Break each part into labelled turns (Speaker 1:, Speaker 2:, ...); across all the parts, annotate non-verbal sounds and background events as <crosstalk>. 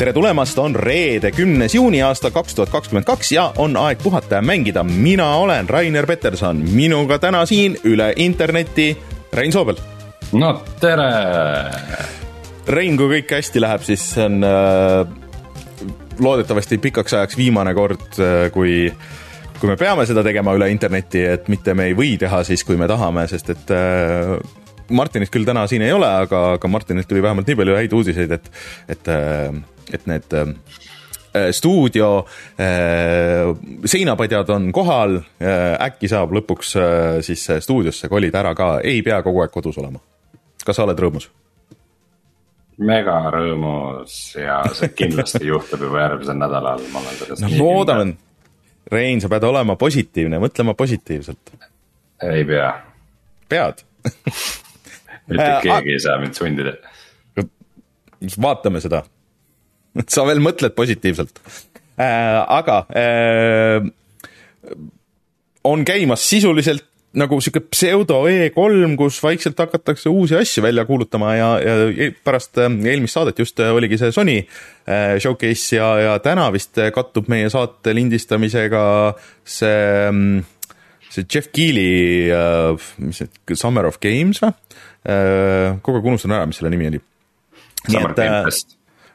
Speaker 1: tere tulemast, on reede, kümnes juuni aasta kaks tuhat kakskümmend kaks ja on aeg puhata ja mängida. mina olen Rainer Peterson, minuga täna siin üle interneti Rein Soobel.
Speaker 2: no tere.
Speaker 1: Rein, kui kõik hästi läheb, siis see on äh, loodetavasti pikaks ajaks viimane kord, äh, kui kui me peame seda tegema üle interneti, et mitte me ei või teha siis, kui me tahame, sest et äh, Martinit küll täna siin ei ole, aga, aga Martinilt tuli vähemalt nii palju häid uudiseid, et, et, äh, et need äh, stuudio äh, seinapadjad on kohal äh,, äkki saab lõpuks äh, siis stuudiosse kolida ära ka, ei pea kogu aeg kodus olema. kas sa oled rõõmus?
Speaker 2: mega rõõmus ja see kindlasti juhtub juba järgmisel nädalal, ma olen sellest.
Speaker 1: no loodan, Rein, sa pead olema positiivne, mõtlema positiivselt.
Speaker 2: ei pea.
Speaker 1: pead
Speaker 2: mitte äh, keegi ei saa mind sundida.
Speaker 1: vaatame seda. <laughs> sa veel mõtled positiivselt äh,. aga äh, on käimas sisuliselt nagu sihuke pseudo E3, kus vaikselt hakatakse uusi asju välja kuulutama ja, ja e-, pärast äh, eelmist saadet just äh, oligi see Sony äh, showcase ja, ja täna vist kattub meie saate lindistamisega see, mm, see Jeff Keeli, mis see, Summer of Games või? kogu aeg unustan ära, mis selle nimi oli.
Speaker 2: Summer Game Fest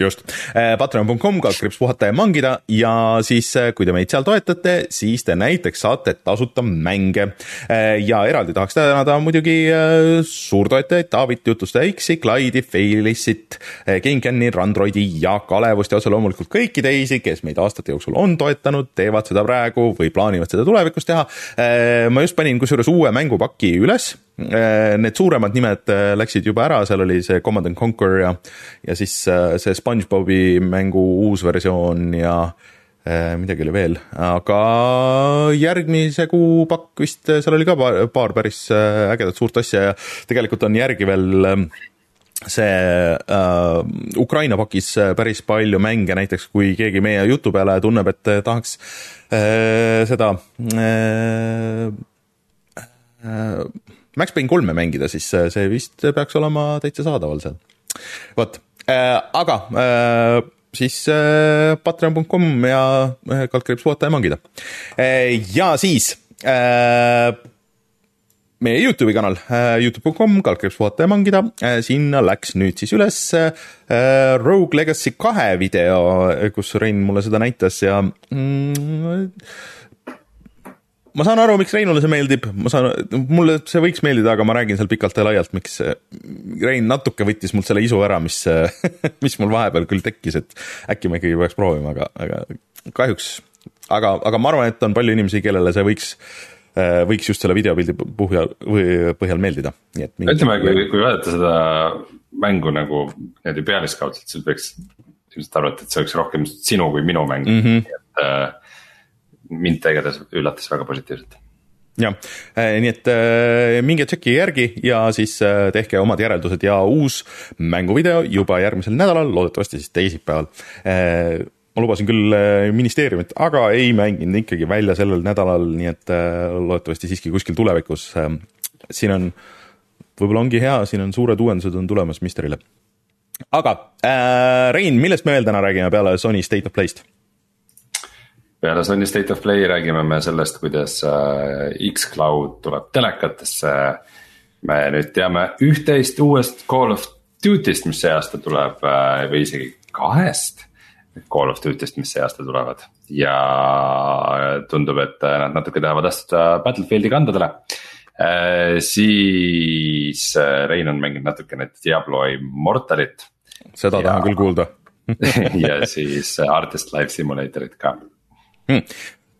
Speaker 1: just, äh, patreon.com, kaldkriips puhata ja mangida ja siis, äh, kui te meid seal toetate, siis te näiteks saate tasuta mänge. Äh, ja eraldi tahaks tänada muidugi suurtoetajaid Taavit, Jutustaja X-i, Clyde'i, Failissit, GameCami, Randroidi ja Kalevust ja otse loomulikult kõiki teisi, kes meid aastate jooksul on toetanud, teevad seda praegu või plaanivad seda tulevikus teha. ma just panin kusjuures uue mängupaki üles need suuremad nimed äh, läksid juba ära, seal oli see Command and Conquer ja, ja siis äh, see SpongeBobi mängu uus versioon ja midagi oli veel, aga järgmise kuu pakk vist, seal oli ka paar, päris ägedat suurt asja ja tegelikult on järgi veel see äh, Ukraina pakis päris palju mänge, näiteks kui keegi meie jutu peale tunneb, et tahaks äh, seda äh, äh, Max Payne kolme mängida, siis äh, see vist peaks olema täitsa saadaval seal. vot äh,, aga äh, siis äh, patreon.com ja äh, kaldkriips puhata ja mangida äh,. ja siis äh, meie Youtube'i kanal äh,, Youtube.com, kaldkriips puhata ja mangida äh,, sinna läks nüüd siis üles Rogue Legacy kahe video, kus Rein mulle seda näitas ja mm, ma saan aru, miks Reinule see meeldib, ma saan, mulle see võiks meeldida, aga ma räägin seal pikalt ja laialt, miks Rein natuke võttis mult selle isu ära, mis, <laughs> mis mul vahepeal küll tekkis, et äkki ma ikkagi peaks proovima, aga, aga kahjuks, aga, aga ma arvan, et on palju inimesi, kellele see võiks, võiks just selle videopildi põhjal, põhjal meeldida, nii et.
Speaker 2: ütleme, kui, kui vaadata seda mängu nagu niimoodi pealiskaudselt, siis võiks ilmselt arvata, et see oleks rohkem sinu kui minu mäng mm, -hmm. et äh, mind igatahes üllatas väga positiivselt
Speaker 1: jah, äh, nii et äh, minge tšeki järgi ja siis äh, tehke omad järeldused ja uus mänguvideo juba järgmisel nädalal, loodetavasti siis teisipäeval. ma lubasin küll ministeeriumit, aga ei mänginud ikkagi välja sellel nädalal, nii et loodetavasti siiski kuskil tulevikus. siin on, võib-olla ongi hea, siin on suured uuendused on tulemas Mystery'le. aga äh, Rein, millest me veel täna räägime peale Sony State of Play'st?
Speaker 2: Peale Sony State of Play räägime me sellest, kuidas äh, X-Cloud tuleb telekatesse. me nüüd teame üht-teist uuest Call of Duty'st, mis see aasta tuleb äh, või isegi kahest. Call of Duty'st, mis see aasta tulevad ja tundub, et äh, nad natuke tahavad astuda Battlefieldi kandadele. siis Rein on mänginud natukene Diablo Immortalit.
Speaker 1: seda ja... tahan küll kuulda <laughs>
Speaker 2: ja siis Artist Life Simulatorit ka
Speaker 1: hmm..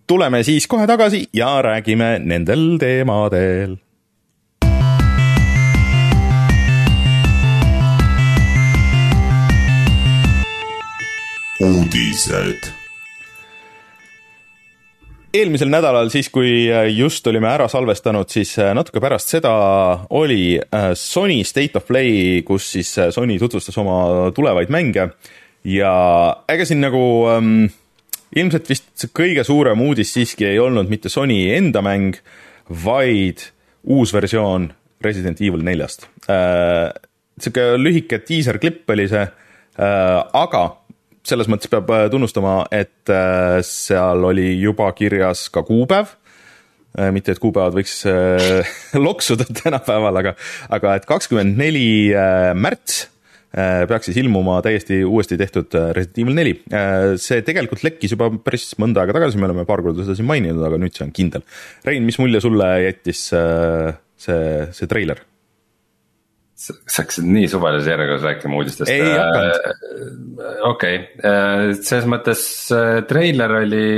Speaker 1: tuleme siis kohe tagasi ja räägime nendel teemadel. uudised. Eelmisel nädalal, siis kui just olime ära salvestanud, siis natuke pärast seda oli Sony State of Play, kus siis Sony tutvustas oma tulevaid mänge. Ja ega siin nagu ähm, ilmselt vist see kõige suurem uudis siiski ei olnud mitte Sony enda mäng, vaid uus versioon Resident Evil neljast äh,. sihuke lühike diiserklipp oli see äh,, aga selles mõttes peab äh, tunnustama, et seal oli juba kirjas ka kuupäev mitte, et kuupäevad võiks <laughs> loksuda tänapäeval, aga, aga et kakskümmend neli märts peaks siis ilmuma täiesti uuesti tehtud äh, Resident Evil neli. Äh, see tegelikult lekkis juba päris mõnda aega tagasi, me oleme paar korda seda siin maininud, aga nüüd see on kindel. Rein, mis mulje sulle jättis see, see treiler?
Speaker 2: sa hakkasid nii suvalises järjekorras rääkima uudistest.
Speaker 1: ei hakanud.
Speaker 2: okei, selles mõttes treiler oli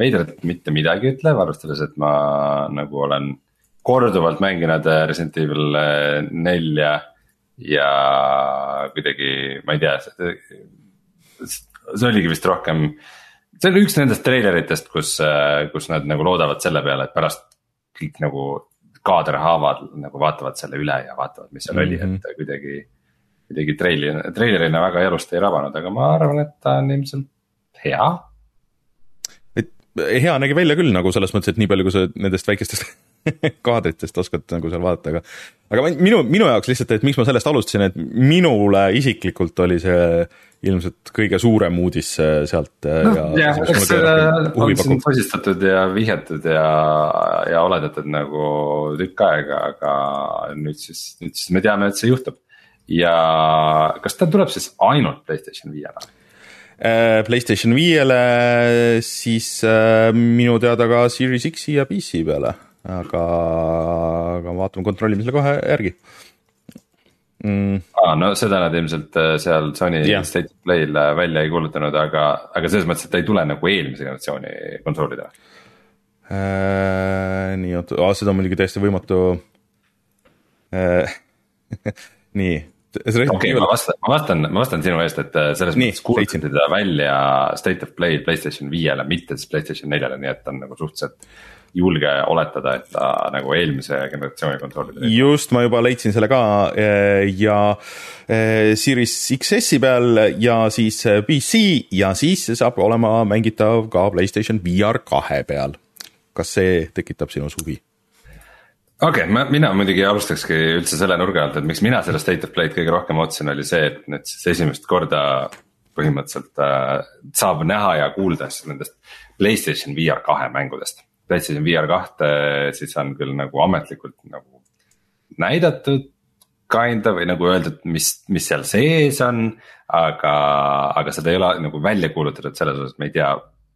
Speaker 2: veidralt mitte midagi ütlev, arvestades, et ma nagu olen korduvalt mänginud Resident Evil nelja ja kuidagi, ma ei tea, see oligi vist rohkem. see oli üks nendest treileritest, kus, kus nad nagu loodavad selle peale, et pärast kõik nagu kaaderhaavad nagu vaatavad selle üle ja vaatavad, mis seal mm -hmm. oli, et mhm. kuidagi. kuidagi treili, treilerina väga elust ei rabanud, aga ma arvan, et ta on ilmselt hea
Speaker 1: hea nägi välja küll nagu selles mõttes, et nii palju, kui sa nendest väikestest <laughs> kaadritest oskad nagu seal vaadata, aga aga minu, minu jaoks lihtsalt, et miks ma sellest alustasin, et minule isiklikult oli see ilmselt kõige suurem uudis sealt
Speaker 2: no,. jah, eks seda on siin posistatud ja vihjatud ja, ja oletatud nagu tükk aega, aga nüüd siis, nüüd siis me teame, et see juhtub. ja kas ta tuleb siis ainult Playstation viiele?
Speaker 1: Äh, Playstation viiele, siis äh, minu teada ka Series X-i ja PC peale aga, aga vaatame, kontrollime selle kohe järgi
Speaker 2: mm.. aa, no seda nad ilmselt äh, seal Sony yeah. State of Play'l äh, välja ei kuulutanud, aga, aga selles mõttes, et ta ei tule nagu eelmise generatsiooni konsoolidele
Speaker 1: äh,. nii, oota, seda on muidugi täiesti võimatu äh, <laughs> nii.
Speaker 2: okei okay,, ma vastan, ma vastan, ma vastan sinu eest, et äh, selles nii, mõttes kuulutati ta välja State of Play Playstation viiele, mitte siis Playstation neljale, nii et on nagu suhteliselt julge oletada, et ta nagu eelmise generatsiooni konsoolidel.
Speaker 1: just, ma juba leidsin selle ka eh, ja eh, Series XS-i peal ja siis eh, PC ja siis saab olema mängitav ka Playstation VR kahe peal. kas see tekitab sinus huvi?
Speaker 2: okei okay,, ma, mina muidugi alustakski üldse selle nurga alt, et miks mina seda State of Play'd kõige rohkem ootasin, oli see, et nüüd siis esimest korda põhimõtteliselt äh, saab näha ja kuulda siis nendest Playstation VR kahe mängudest PlayStation VR kahte siis on küll nagu ametlikult nagu näidatud. Kinda või nagu öeldud, mis, mis seal sees on, aga, aga seda ei ole nagu välja kuulutatud selles osas, me ei tea,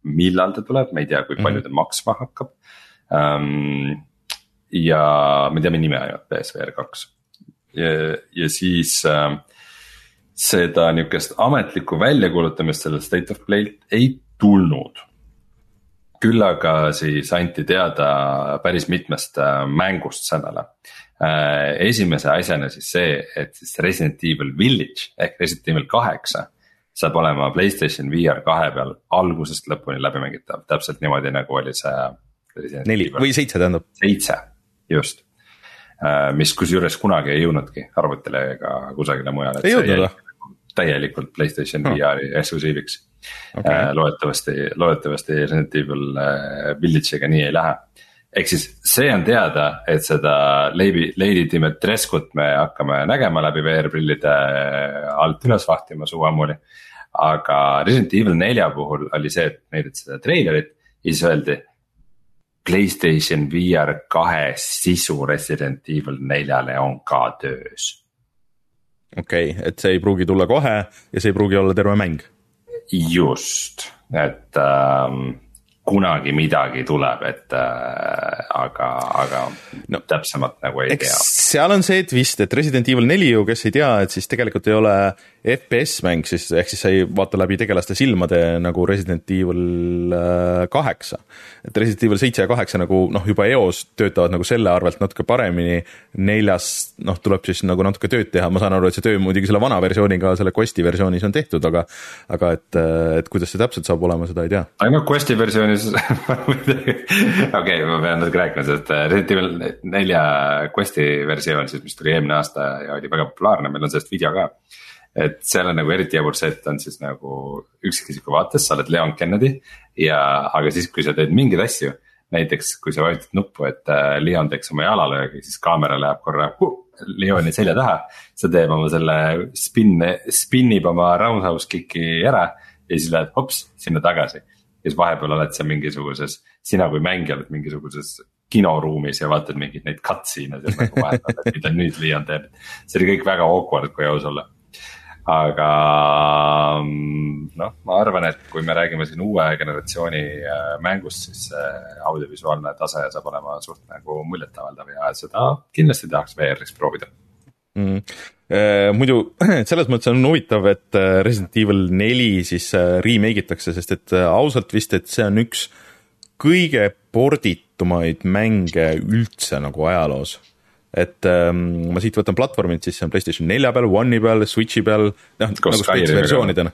Speaker 2: millal ta tuleb, me ei tea, kui palju ta maksma hakkab um,. ja me teame nime ainult PSVR kaks ja, ja siis uh, seda nihukest ametlikku väljakuulutamist sellest State of Play'lt ei tulnud küll aga siis anti teada päris mitmest äh, mängust sellele. Äh, esimese asjana siis see, et siis Resident Evil Village ehk Resident Evil kaheksa saab olema Playstation VR kahe peal algusest lõpuni läbimängitav, täpselt niimoodi nagu oli see.
Speaker 1: neli või seitse tähendab.
Speaker 2: seitse, just. Äh, mis kusjuures kunagi ei jõudnudki arvutile ega kusagile mujale.
Speaker 1: ei jõudnud või?
Speaker 2: Täielikult Playstation no. VR-i eksklusiiviks okay.. Äh, loodetavasti, loodetavasti Resident Evil äh, Village'iga nii ei lähe. ehk siis see on teada, et seda Lady, Lady Dimitrescut me hakkame nägema läbi VR-prillide äh, alt üles vahtima suu ammuli. aga Resident Evil nelja puhul oli see, et näidati seda treilerit ja siis öeldi. Playstation VR kahe sisu Resident Evil neljale on ka töös
Speaker 1: okei okay,, et see ei pruugi tulla kohe ja see ei pruugi olla terve mäng.
Speaker 2: Just, et ähm, kunagi midagi tuleb, et äh, aga, aga no, täpsemalt nagu ei tea.
Speaker 1: seal on see twist, et Resident Evil neli ju, kes ei tea, et siis tegelikult ei ole FPS mäng siis, ehk siis sa ei vaata läbi tegelaste silmade nagu Resident Evil äh, kaheksa. et Resident Evil seitse ja kaheksa nagu noh, juba eos töötavad nagu selle arvelt natuke paremini, neljas noh, tuleb siis nagu natuke tööd teha, ma saan aru, et see töö muidugi selle vana versiooniga, selle Questi versioonis on tehtud, aga aga et, et kuidas see täpselt saab olema, seda ei tea.
Speaker 2: aga noh, Questi versioonis <laughs> okei, ma pean natuke rääkima sellest äh, Resident Evil nelja quest'i versioon siis, mis tuli eelmine aasta ja oli väga populaarne, meil on sellest video ka. et seal on nagu eriti jabur see, et on siis nagu üksikisiku vaates, sa oled Leon Kennedy ja, aga siis, kui sa teed mingeid asju. näiteks kui sa vajutad nuppu, et äh, Leon teeks oma jalalöögi, siis kaamera läheb korra uh, Leoni selja taha. see teeb oma selle spin, spinnib oma roundhouse kick'i ära ja siis lähed hops sinna tagasi ja siis vahepeal oled sa mingisuguses, sina kui mängija oled mingisuguses kinoruumis ja vaatad mingeid neid cutscene'e seal nagu vahepeal, et mida nüüd Leon teeb. see oli kõik väga awkward, kui aus olla. aga noh, ma arvan, et kui me räägime siin uue generatsiooni äh, mängust, siis see audiovisuaalne tase saab olema suht nagu muljetavaldav ja seda kindlasti tahaks VR-is proovida
Speaker 1: mm.. Äh, muidu <clears throat> selles mõttes on huvitav, et äh, Resident Evil neli siis äh, remake itakse, sest et ausalt vist, et see on üks kõige porditumaid mänge üldse nagu ajaloos. et ähm, ma siit võtan platvormid, siis see on Playstation nelja peal, One'i peal, Switch'i peal, noh nagu Switch versioonidena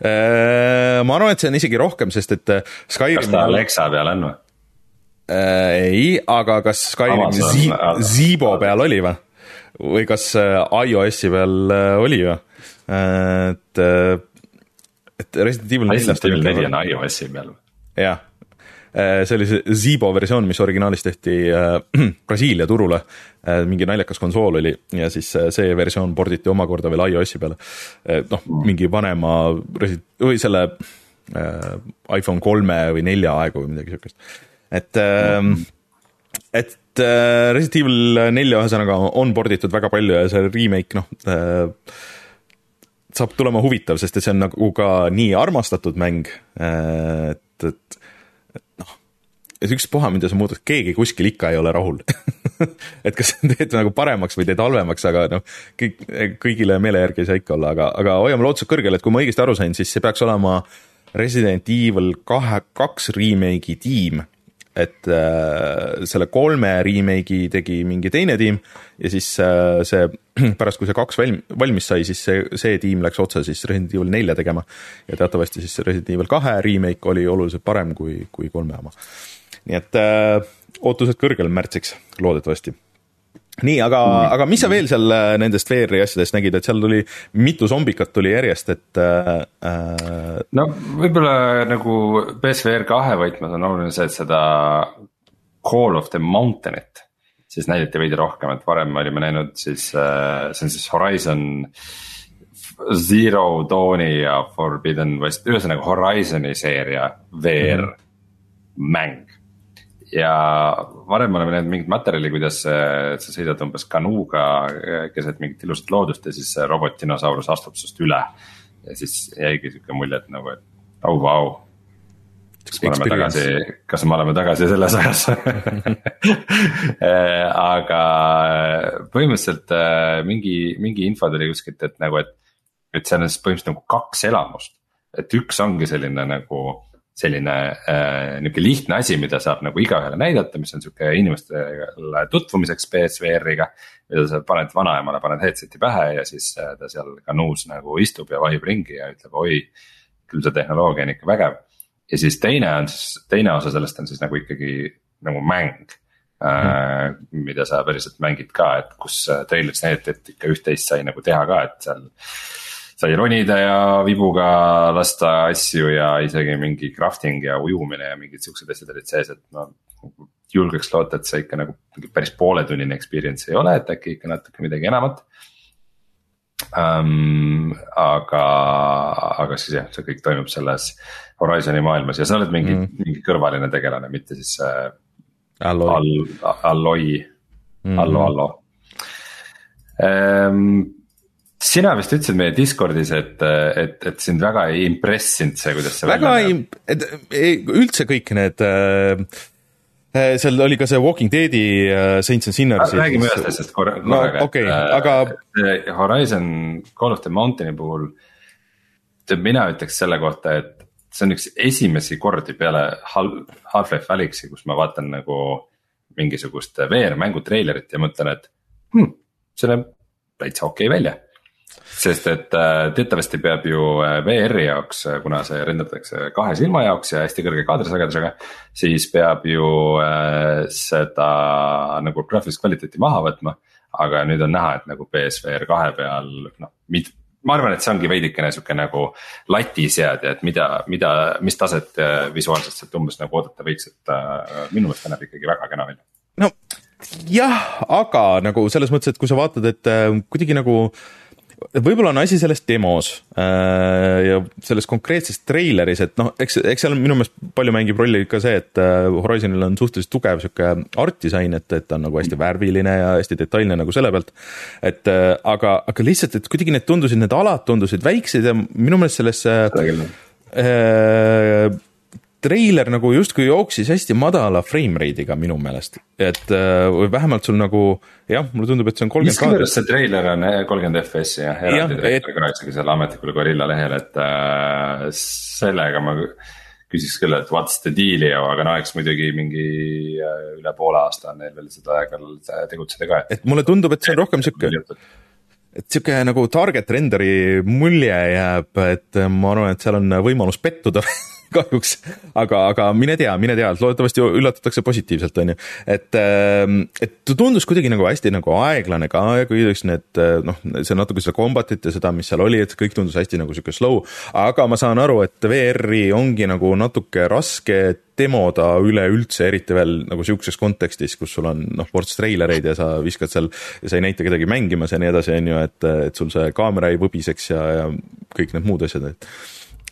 Speaker 1: äh,. ma arvan, et see on isegi rohkem, sest et
Speaker 2: Skyrim. kas ta Alexa peal on või?
Speaker 1: ei, aga kas Skyrim Zibo peal oli või? Või kas äh, iOS-i peal äh, oli ju, et, äh, et Resident Evil
Speaker 2: neljast. Resident Evil neli on iOS-i peal.
Speaker 1: jah, see oli see Zibo versioon, mis originaalis tehti äh, <clears throat> Brasiilia turule äh,. mingi naljakas konsool oli ja siis see versioon porditi omakorda veel iOS-i peale noh, mingi vanema Resident, või selle äh, iPhone kolme või nelja aegu või midagi siukest, et äh, et äh, Resident Evil nelja ühesõnaga on porditud väga palju ja see remake noh äh, saab tulema huvitav, sest et see on nagu ka nii armastatud mäng, äh, et, et, et noh, et ükspuha, mida sa muudad, keegi kuskil ikka ei ole rahul. <laughs> Et kas teed nagu paremaks või teed halvemaks, aga noh, kõik, kõigile meele järgi ei saa ikka olla, aga, aga hoiame lootused kõrgel, et kui ma õigesti aru sain, siis see peaks olema Resident Evil kahe, kaks remake'i tiim et äh, selle kolme remake'i tegi mingi teine tiim ja siis äh, see <clears throat> pärast, kui see kaks valm-, valmis sai, siis see, see tiim läks otse siis Resident Evil nelja tegema. ja teatavasti siis Resident Evil kahe remake oli oluliselt parem kui, kui kolme oma. nii et äh, ootused kõrgel märtsiks, loodetavasti nii, aga mm., aga mis sa veel seal äh, nendest VR-i asjadest nägid, et seal tuli mitu zombikat tuli järjest, et äh,.
Speaker 2: äh no võib-olla nagu PSVR kahe võtmes on oluline see, et seda Call of the Mountain'it siis näidati veidi rohkem, et varem me olime näinud siis äh,, see on siis Horizon. Zero Dawni ja Forbidden West, ühesõnaga Horizon'i seeria VR mm -hmm. mäng ja varem oleme näinud mingit materjali, kuidas sa sõidad umbes kanuuga keset mingit ilusat loodust ja siis see robotdinosaurus astub sinust üle. ja siis jäigi sihuke mulje, et nagu, et au oh,, vau. kas me oleme tagasi, kas me oleme tagasi selles ajas <laughs> aga põhimõtteliselt äh, mingi, mingi info tuli kuskilt, et nagu, et, et seal on siis põhimõtteliselt nagu kaks elamust. et üks ongi selline nagu selline äh, nihuke lihtne asi, mida saab nagu igaühele näidata, mis on sihuke inimestele tutvumiseks BSVR-iga. mida sa paned vanaemale, paned headset'i pähe ja siis äh, ta seal kanuus nagu istub ja vahib ringi ja ütleb, oi. küll see tehnoloogia on ikka vägev. ja siis teine on siis, teine osa sellest on siis nagu ikkagi nagu mäng mm.. mida sa päriselt mängid ka, et kus äh, treileris näidati, et ikka üht-teist sai nagu teha ka, et seal sai ronida ja vibuga lasta asju ja isegi mingi crafting ja ujumine ja mingid siuksed asjad olid sees, et ma julgeks loota, et see ikka nagu päris pooletunnine experience ei ole, et äkki ikka natuke midagi enamat um,. aga, aga siis jah, see kõik toimub selles Horizon'i maailmas ja sa oled mingi mm., mingi kõrvaline tegelane, mitte siis äh,. Alloi All,, Alloi mm., Allo, Allo um, sina vist ütlesid meie Discordis, et, et, et sind väga ei impressinud see, kuidas see
Speaker 1: väga ei, üldse kõik need äh, äh, seal oli ka see Walking Dead'i äh, Saints and Sinners.
Speaker 2: räägime ühest asjast korra,
Speaker 1: korraga no,, okay, et
Speaker 2: aga... Horizon Call of the Mountain'i puhul. mina ütleks selle kohta, et see on üks esimesi kordi peale Half-Life Alyxi, kus ma vaatan nagu mingisugust VR-mängu treilerit ja mõtlen, et hmm, see näeb täitsa okei okay välja sest et äh, teatavasti peab ju äh, VR-i jaoks, äh, kuna see renderdatakse kahe silma jaoks ja hästi kõrge kaadrisagedusega. siis peab ju seda nagu graafilist kvaliteeti maha võtma. aga nüüd on näha, et nagu BSVR kahe peal noh, ma arvan, et see ongi veidikene sihuke nagu latiseadja, et mida, mida, mis taset visuaalselt sealt umbes nagu oodata võiks, et minu meelest ta näeb ikkagi väga kena välja.
Speaker 1: no jah, aga nagu selles mõttes, et kui sa vaatad, et kuidagi nagu äh, võib-olla on asi selles demos äh, ja selles konkreetses treileris, et noh, eks, eks seal minu meelest palju mängib rolli ka see, et äh, Horizonil on suhteliselt tugev sihuke art disain, et, et ta on nagu hästi värviline ja hästi detailne nagu selle pealt. et äh, aga, aga lihtsalt, et kuidagi need tundusid, need alad tundusid väiksed ja minu meelest selles äh, treiler nagu justkui jooksis hästi madala frame rate'iga minu meelest, et äh, või vähemalt sul nagu jah, mulle tundub, et see on kolmkümmend
Speaker 2: kaadrit. see treiler on eh, kolmkümmend FPS-i jah, eraldi treiler ka isegi seal ametlikul Gorilla lehel, et äh, sellega ma küsiks küll, et what's the deal'i, aga no eks muidugi mingi äh, üle poole aasta on neil veel seda aega tegutseda ka,
Speaker 1: et. et mulle tundub, et see on rohkem sihuke et sihuke nagu target render'i mulje jääb, et ma arvan, et seal on võimalus pettuda <laughs> kahjuks, aga, aga mine tea, mine tea, loodetavasti üllatatakse positiivselt, on ju. et, ähm, et ta tundus kuidagi nagu hästi nagu aeglane ka ja kuidagi need noh, see natuke seda combat'it ja seda, mis seal oli, et kõik tundus hästi nagu sihuke slow. aga ma saan aru, et VR-i ongi nagu natuke raske demoda üleüldse, eriti veel nagu sihukeses kontekstis, kus sul on noh, ports treilereid ja sa viskad seal ja sa ei näita kedagi mängimas ja nii edasi, on ju, et, et sul see kaamera ei võbiseks ja, ja kõik need muud asjad, et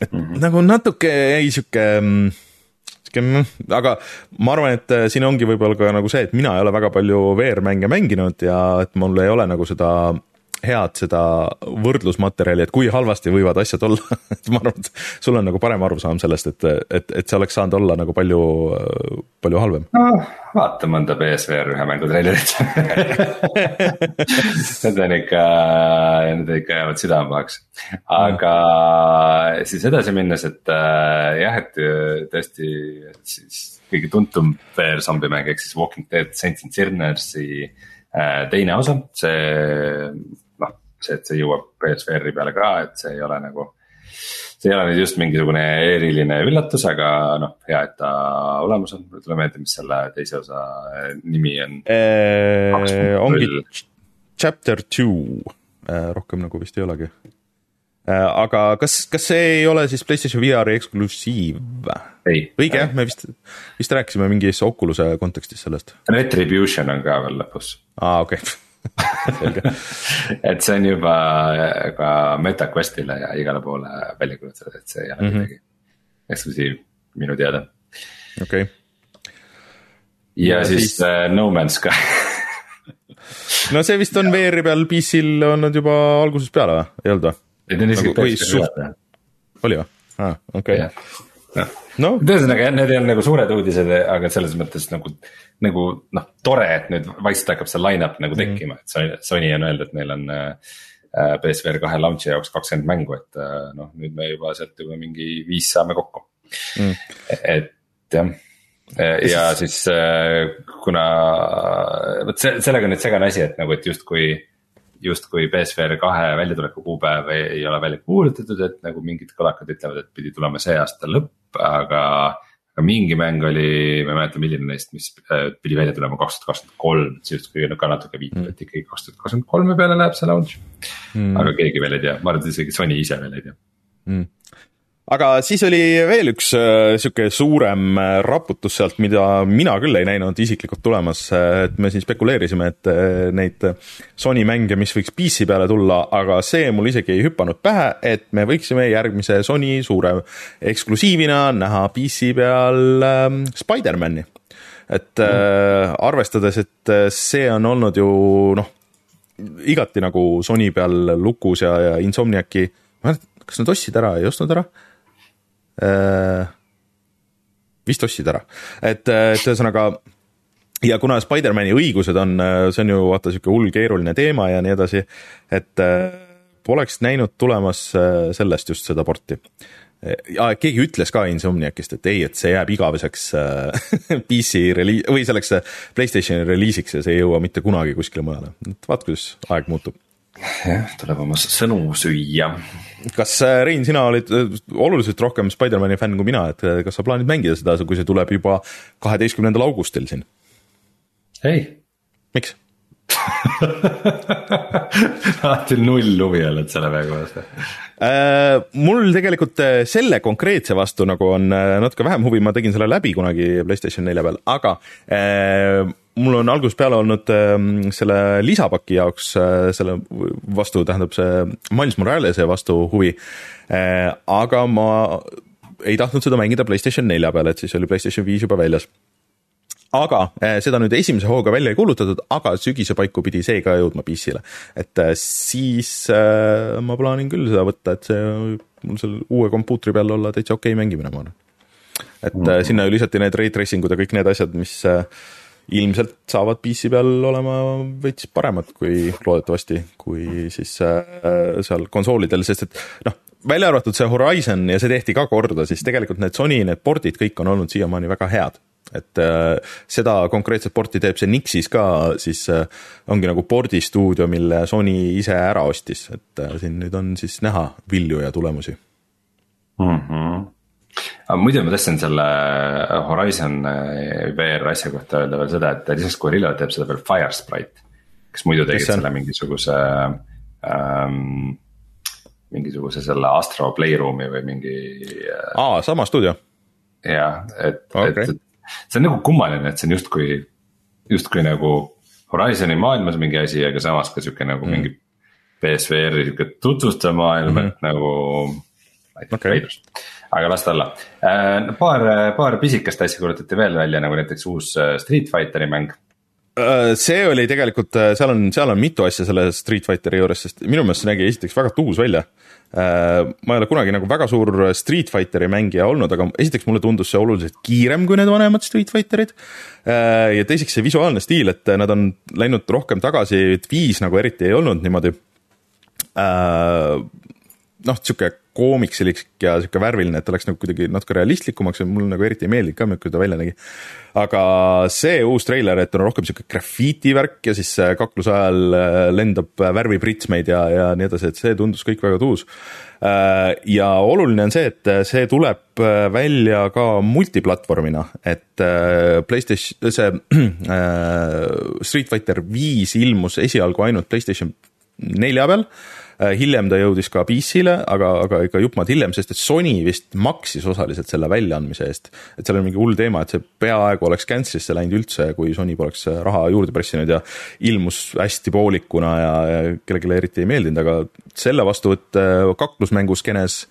Speaker 1: et mm -hmm. nagu natuke jäi sihuke mm, sihuke, mm, aga ma arvan, et äh, siin ongi võib-olla ka nagu see, et mina ei ole väga palju VR-mänge mänginud ja et mul ei ole nagu seda head seda võrdlusmaterjali, et kui halvasti võivad asjad olla <laughs> et ma arvan, et sul on nagu parem arusaam sellest, et, et, et see oleks saanud olla nagu palju, palju halvem.
Speaker 2: no vaata mõnda BSVR ühe mängu treilerit <laughs> Need on ikka, need ikka jäävad südamepahaks. aga mm. siis edasi minnes, et äh, jah, et tõesti siis kõige tuntum VR zombimäng ehk siis Walking Dead Saints and Sinnersi äh, teine osa, see see, et see jõuab PSVR-i peale ka, et see ei ole nagu. see ei ole nüüd just mingisugune eriline üllatus, aga noh, hea, et ta olemas on, mulle tuleb meelde, mis selle teise osa nimi on
Speaker 1: eee,. ongi chapter two, rohkem nagu vist ei olegi aga kas, kas see ei ole siis PlayStation VR-i eksklusiiv? õige jah, me vist, vist rääkisime mingis Oculus'e kontekstis sellest.
Speaker 2: Retribution on ka veel lõpus.
Speaker 1: aa, okei okay <laughs>
Speaker 2: et see on juba ka MetaQuestile ja igale poole välja kuulutatud, et see ei ole mm -hmm. midagi eksklusiiv minu teada.
Speaker 1: okei okay..
Speaker 2: ja, ja siis, siis... Uh, No Man's Sky <laughs>
Speaker 1: no see vist on VR-i peal PC-l olnud juba algusest peale või, ei olnud või?
Speaker 2: ta on isegi
Speaker 1: täiesti suht... oli või? aa, okei.
Speaker 2: no ühesõnaga jah, need ei olnud nagu suured uudised, aga selles mõttes nagu nagu noh, tore, et nüüd vaikselt hakkab see line-up nagu mhm. tekkima mm, -hmm. et Sony on öelnud, et neil on äh, PSVR kahe launch'i jaoks kakskümmend mängu, et äh, noh, nüüd me juba sealt juba mingi viis saame kokku mm.. et jah, ja siis äh, kuna vot see, sellega on nüüd segane asi, et nagu, et justkui justkui PSVR kahe väljatuleku kuupäev ei ole välja kuulutatud, et nagu mingid kõlakad ütlevad, et pidi tulema see aasta lõpp, aga aga mingi mäng oli, ma ei mäleta, milline neist, mis äh, pidi välja tulema kaks tuhat kakskümmend kolm, see justkui ka natuke viitab mm., et ikkagi kaks tuhat kakskümmend kolme peale läheb see launch. Mm.. aga keegi veel ei tea, ma arvan, et isegi Sony ise veel ei tea. Mm
Speaker 1: aga siis oli veel üks äh, sihuke suurem äh, raputus sealt, mida mina küll ei näinud isiklikult tulemas, äh, et me siin spekuleerisime, et neid Sony mänge, mis võiks PC peale tulla, aga see mul isegi ei hüpanud pähe, et me võiksime järgmise Sony suure eksklusiivina näha PC peal ähm, Spider-man'i. et mm. arvestades, et see on olnud ju noh, igati nagu Sony peal lukus ja, ja Insomniaci, kas nad ostsid ära, ei ostnud ära? Äh, vist ostsid ära, et, äh, et ühesõnaga ja kuna Spider-man'i õigused on, äh, see on ju vaata sihuke hull keeruline teema ja nii edasi, et poleks näinud tulemas sellest just seda porti. ja keegi ütles ka Insomniacist, et ei, et see jääb igaveseks <laughs> PC reliis- või selleks Playstationi reliisiks ja see ei jõua mitte kunagi kuskile mujale, et vaat kuidas aeg muutub
Speaker 2: jah, tuleb oma sõnu süüa.
Speaker 1: Kas Rein, sina olid oluliselt rohkem Spider-man'i fänn kui mina, et kas sa plaanid mängida seda, kui see tuleb juba kaheteistkümnendal augustil siin?
Speaker 2: ei.
Speaker 1: miks <laughs>
Speaker 2: alati null huvi oled selle mängu vastu
Speaker 1: äh,? mul tegelikult äh, selle konkreetse vastu nagu on äh, natuke vähem huvi, ma tegin selle läbi kunagi Playstation nelja peal, aga mul on algusest peale olnud äh, selle lisapaki jaoks selle vastu, tähendab see Miles Morales'e vastu huvi. Aga ma ei tahtnud seda mängida Playstation nelja peal, et siis oli Playstation viis juba väljas aga eh, seda nüüd esimese hooga välja ei kuulutatud, aga sügise paiku pidi see ka jõudma PC-le. et eh, siis äh, ma plaanin küll seda võtta, et see mul seal uue kompuutri peal olla täitsa okei okay mängimine, ma arvan. et mm -hmm. sinna ju lisati need ray tracing ud ja kõik need asjad, mis äh, ilmselt saavad PC peal olema veits paremad kui loodetavasti, kui siis äh, seal konsoolidel, sest et noh, välja arvatud see Horizon ja see tehti ka korda, siis tegelikult need Sony need pordid kõik on olnud siiamaani väga head et äh, seda konkreetset porti teeb see Nixis ka, siis äh, ongi nagu pordistuudio, mille Sony ise ära ostis, et äh, siin nüüd on siis näha vilju ja tulemusi
Speaker 2: mm. -hmm. aga muidu ma tahtsin selle Horizon äh, VR asja kohta öelda veel seda, et lisaks Gorilla teeb seda veel Firesprite. kes muidu tegid selle mingisuguse ähm, mingisuguse selle Astro Playroom'i või mingi.
Speaker 1: Äh, aa, sama stuudio.
Speaker 2: jah, et okay., et see on nagu kummaline, et see on justkui, justkui nagu Horizon'i maailmas mingi asi, aga samas ka sihuke nagu mm. mingi BSVR-i sihuke tutvustav maailm mm, -hmm. et nagu. Okay. aga las ta olla äh,, paar, paar pisikest asja kuulutati veel välja, nagu näiteks uus äh, Street Fighteri mäng
Speaker 1: äh, see oli tegelikult, äh, seal on, seal on mitu asja selle Street Fighteri juures, sest minu meelest see nägi esiteks väga tuus välja Äh, ma ei ole kunagi nagu väga suur Street Fighteri mängija olnud, aga esiteks mulle tundus see oluliselt kiirem kui need vanemad Street Fighterid. Äh, ja teiseks see visuaalne stiil, et nad on läinud rohkem tagasi, et viis nagu eriti ei olnud niimoodi. Äh, noh, sihuke koomiksilik ja sihuke värviline, et ta läks nagu kuidagi natuke realistlikumaks ja mulle nagu eriti ei meeldinud ka, milline ta välja nägi. aga see uus treiler, et on rohkem sihuke grafiiti värk ja siis kakluse ajal äh, lendab värvipritsmeid ja, ja nii edasi, et see tundus kõik väga tuus. Äh, ja oluline on see, et see tuleb äh, välja ka multiplatvormina, et Playstation, see <clears throat> Street Fighter viis ilmus esialgu ainult Playstation nelja peal Äh, hiljem ta jõudis ka PC-le, aga, aga ikka jupp maad hiljem, sest et Sony vist maksis osaliselt selle väljaandmise eest. et seal on mingi hull teema, et see peaaegu oleks cancel'isse läinud üldse, kui Sony poleks raha juurde pressinud ja ilmus hästi poolikuna ja, ja kellelegi eriti ei meeldinud, aga selle vastuvõtt äh, kaklusmänguskenes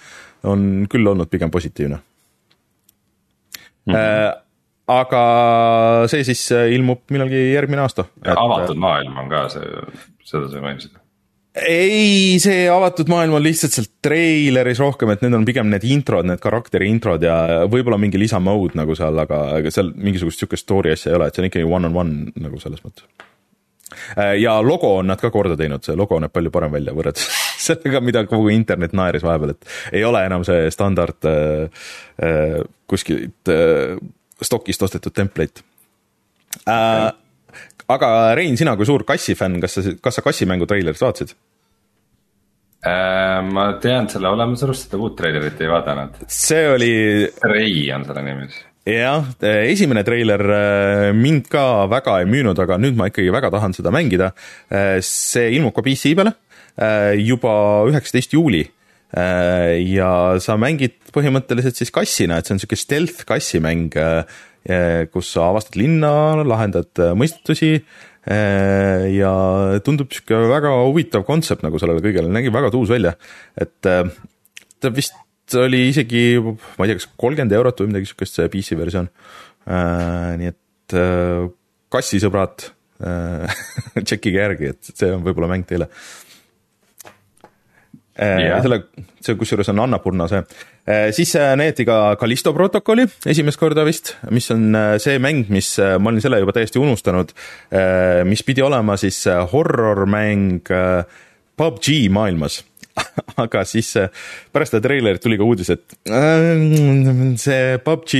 Speaker 1: on küll olnud pigem positiivne mm. -hmm aga see siis ilmub millalgi järgmine aasta.
Speaker 2: avatud maailm on ka see, seda sa mainisid
Speaker 1: ei, see avatud maailm on lihtsalt seal treileris rohkem, et need on pigem need introd, need karakteri introd ja võib-olla mingi lisamode nagu seal, aga, aga seal mingisugust sihukest story asja ei ole, et see on ikkagi one on one nagu selles mõttes. Äh, ja logo on nad ka korda teinud, see logo näeb palju parem välja võrreldes <laughs> sellega, mida kogu internet naeris vahepeal, et ei ole enam see standard äh, äh, kuskilt äh, stokist ostetud template äh, aga Rein, sina kui suur kassifänn, kas sa, kas sa kassimängu treilerit vaatasid?
Speaker 2: Äh, ma tean selle olemasolust, seda uut treilerit ei vaadanud.
Speaker 1: see oli.
Speaker 2: Rei on selle nimi siis
Speaker 1: jah, esimene treiler äh, mind ka väga ei müünud, aga nüüd ma ikkagi väga tahan seda mängida. Äh, see ilmub ka PC peale juba üheksateist juuli. ja sa mängid põhimõtteliselt siis kassina, et see on sihuke stealth kassimäng kus sa avastad linna, lahendad mõistusi ja tundub sihuke väga huvitav kontsept nagu sellele kõigele, nägi väga tuus välja, et äh, ta vist oli isegi, ma ei tea, kas kolmkümmend eurot või midagi sihukest, see PC versioon. nii et kassisõbrad <laughs> tšekkige järgi, et see on võib-olla mäng teile yeah.. selle, see kusjuures on Annapurna see. Äh, siis äh, näidati ka Callisto protokolli esimest korda vist, mis on äh, see mäng, mis ma olin selle juba täiesti unustanud, mis pidi olema siis horror-mäng PUBG maailmas <laughs> aga siis pärast seda treilerit tuli ka uudis, et see PUBG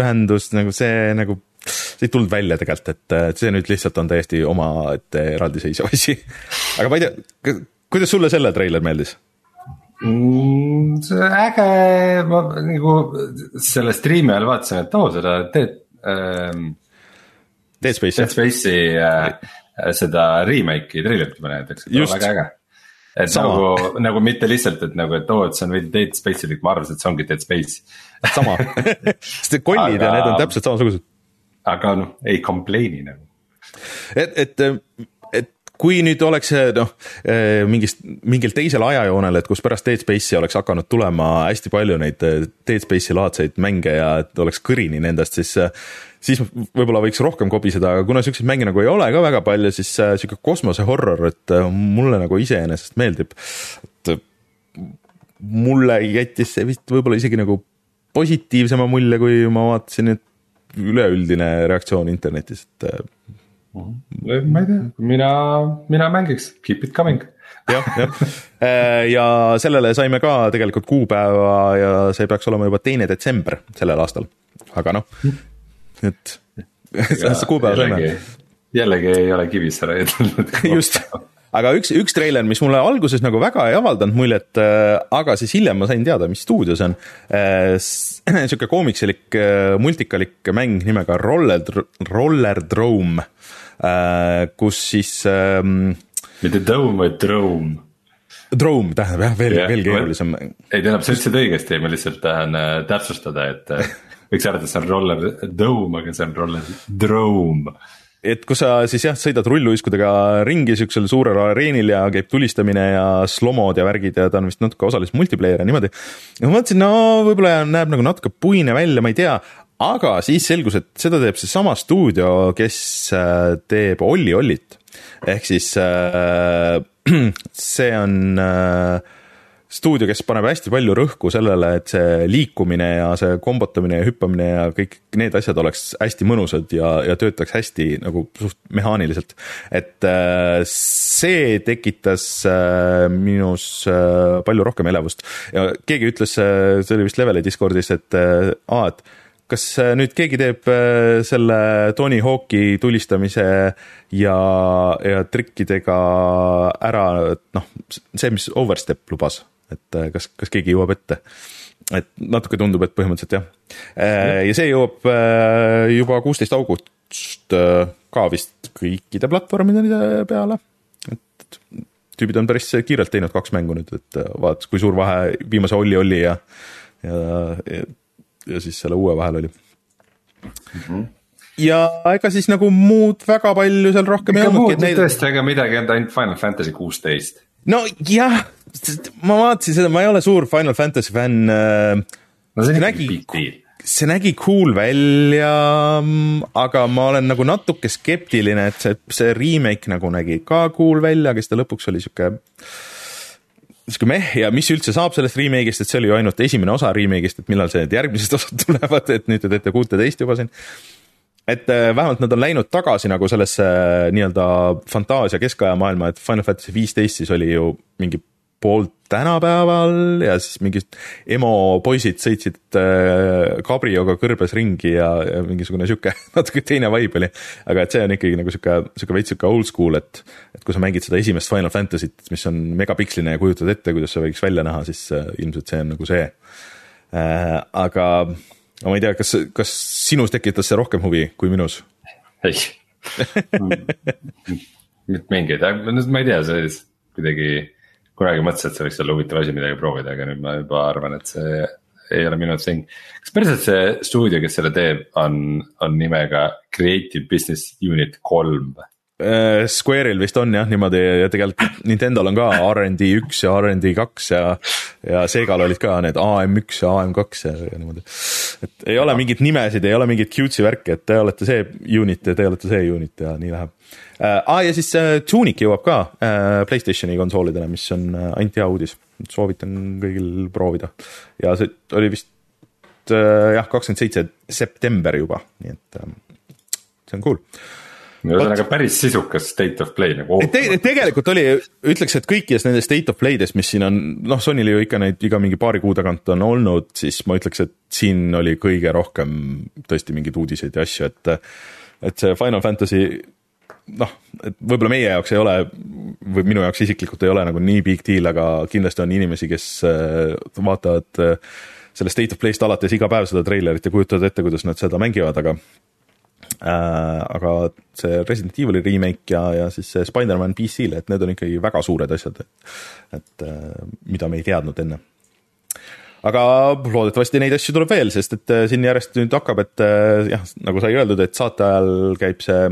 Speaker 1: ühendus nagu see nagu see ei tulnud välja tegelikult, et see nüüd lihtsalt on täiesti omaette eraldiseisev asi. <laughs> aga ma ei tea, kuidas sulle selle treiler meeldis?
Speaker 2: Mm,. see äge, ma nagu selle striimi ajal vaatasin, et oo seda teed ähm,.
Speaker 1: Dead Space'i.
Speaker 2: Dead Space'i äh, seda remake'i treilerit juba näidatakse, väga äge et Sama. nagu, nagu mitte lihtsalt, et nagu, et oo, et see on veidi Dead Space'ilik, ma arvasin, et see ongi Dead Space.
Speaker 1: sama <laughs> sest need kollid aga, ja need on täpselt samasugused.
Speaker 2: aga noh, ei complain'i nagu.
Speaker 1: et, et, et kui nüüd oleks noh, eh, mingist, mingil teisel ajajoonel, et kus pärast Dead Space'i oleks hakanud tulema hästi palju neid eh, Dead Space'i laadseid mänge ja et oleks kõrini nendest, siis siis võib-olla võiks rohkem kobiseda, aga kuna siukseid mänge nagu ei ole ka väga palju, siis sihuke kosmose horror, et mulle nagu iseenesest meeldib. et mulle jättis see vist võib-olla isegi nagu positiivsema mulje, kui ma vaatasin, et üleüldine reaktsioon internetis, et
Speaker 2: ma ei tea, mina, mina mängiks, keep it coming
Speaker 1: jah, jah. Äh, ja sellele saime ka tegelikult kuupäeva ja see peaks olema juba teine detsember sellel aastal, aga noh, et <laughs> seda kuupäeva saime.
Speaker 2: jällegi ei ole Kivissära
Speaker 1: tulnud. <laughs> just, aga üks, üks treiler, mis mulle alguses nagu väga ei avaldanud muljet, äh, aga siis hiljem ma sain teada, mis stuudio see on. Äh, <clears throat> sihuke koomiksilik, multikalik mäng nimega Roller, Roller Drome Äh, kus siis ähm,.
Speaker 2: mitte Dome, vaid Drome.
Speaker 1: Drome tähendab jah, veel yeah,, veel keerulisem.
Speaker 2: ei tähendab, sa ütlesid õigesti, ma lihtsalt tahan äh, täpsustada, et äh, võiks arvata, et see on roller dome, aga see on roller drome
Speaker 1: et kus sa siis jah, sõidad rulluiskudega ringi siuksel suurel areenil ja käib tulistamine ja slomod ja värgid ja ta on vist natuke osaliselt multiplayer ja niimoodi. ja ma mõtlesin, no võib-olla näeb nagu natuke puine välja, ma ei tea, aga siis selgus, et seda teeb seesama stuudio, kes äh, teeb Olli Ollit. ehk siis äh, <clears throat> see on äh, stuudio, kes paneb hästi palju rõhku sellele, et see liikumine ja see kombotamine ja hüppamine ja kõik need asjad oleks hästi mõnusad ja, ja töötaks hästi nagu suht mehaaniliselt. et see tekitas minus palju rohkem elevust ja keegi ütles, see oli vist Leveli Discordis, et aa, et kas äh, nüüd keegi teeb äh, selle Tony Hawk'i tulistamise ja, ja trikkidega ära, noh, see, mis Overstep lubas, et äh, kas, kas keegi jõuab ette? et natuke tundub, et põhimõtteliselt jah. ja see jõuab juba kuusteist august ka vist kõikide platvormide peale, et tüübid on päris kiirelt teinud kaks mängu nüüd, et vaadates, kui suur vahe viimase Olli oli ja, ja, ja ja siis selle uue vahel oli mm. -hmm ja ega siis nagu muud väga palju seal rohkem
Speaker 2: Ikka ei olnudki. Neid... tõesti, ega midagi ei olnud, ainult Final Fantasy kuusteist.
Speaker 1: nojah, ma vaatasin seda, ma ei ole suur Final Fantasy fänn. Äh,
Speaker 2: no see nägi,
Speaker 1: see nägi cool välja, aga ma olen nagu natuke skeptiline, et see, see remake nagu nägi ka cool välja, aga siis ta lõpuks oli sihuke sihuke meh ja mis üldse saab sellest remake'ist, et see oli ju ainult esimene osa remake'ist, et millal see need järgmised <laughs> osad tulevad, et nüüd te teete kuuteteist juba siin. et äh, vähemalt nad on läinud tagasi nagu sellesse äh, nii-öelda fantaasia keskaja maailma, et Final Fantasy viisteist siis oli ju mingi poolt tänapäeval ja siis mingid emo poisid sõitsid äh, kabrioga kõrbes ringi ja, ja mingisugune sihuke <laughs> natuke teine vibe oli. aga et see on ikkagi nagu sihuke, sihuke veits sihuke old school, et, et kui sa mängid seda esimest Final Fantasy't, mis on megapiksline ja kujutad ette, kuidas see võiks välja näha, siis äh, ilmselt see on nagu see äh,. aga ma ei tea, kas, kas sinus tekitas see rohkem huvi kui minus?
Speaker 2: ei <laughs> mingeid, ma ei tea, see kuidagi kunagi mõtlesin, et see võiks olla huvitav asi midagi proovida, aga nüüd ma juba arvan, et see ei ole minu thing. kas päriselt see stuudio, kes selle teeb, on, on nimega Creative Business Unit kolm või?
Speaker 1: Äh, Square'il vist on jah niimoodi ja tegelikult Nintendo'l on ka RD üks ja RD kaks ja, ja Segal olid ka need AM1 ja AM2 ja, ja niimoodi. et ei ole mingeid nimesid, ei ole mingit cutesy värki, et te olete see unit ja te olete see unit ja nii läheb äh,. Ah ja siis äh, Tunic jõuab ka äh, Playstationi konsoolidele, mis on ainult hea uudis, soovitan kõigil proovida ja see oli vist jah, kakskümmend seitse september juba, nii et äh, see on cool
Speaker 2: ühesõnaga päris sisukas state of play nagu
Speaker 1: te,. tegelikult oli, ütleks, et kõikides nendes state of play des, mis siin on, noh, Sonyl ju ikka neid iga mingi paari kuu tagant on olnud, siis ma ütleks, et siin oli kõige rohkem tõesti mingeid uudiseid ja asju, et et see Final Fantasy noh, et võib-olla meie jaoks ei ole või minu jaoks isiklikult ei ole nagu nii big deal, aga kindlasti on inimesi, kes äh, vaatavad äh, selle State of Play'st alates iga päev seda treilerit ja kujutavad ette, kuidas nad seda mängivad, aga äh, aga see Resident Evil'i remake ja, ja siis see Spider-man PC-le, et need on ikkagi väga suured asjad, et äh, mida me ei teadnud enne. Aga loodetavasti neid asju tuleb veel, sest et äh, siin järjest nüüd hakkab, et äh, jah, nagu sai öeldud, et saate ajal käib see,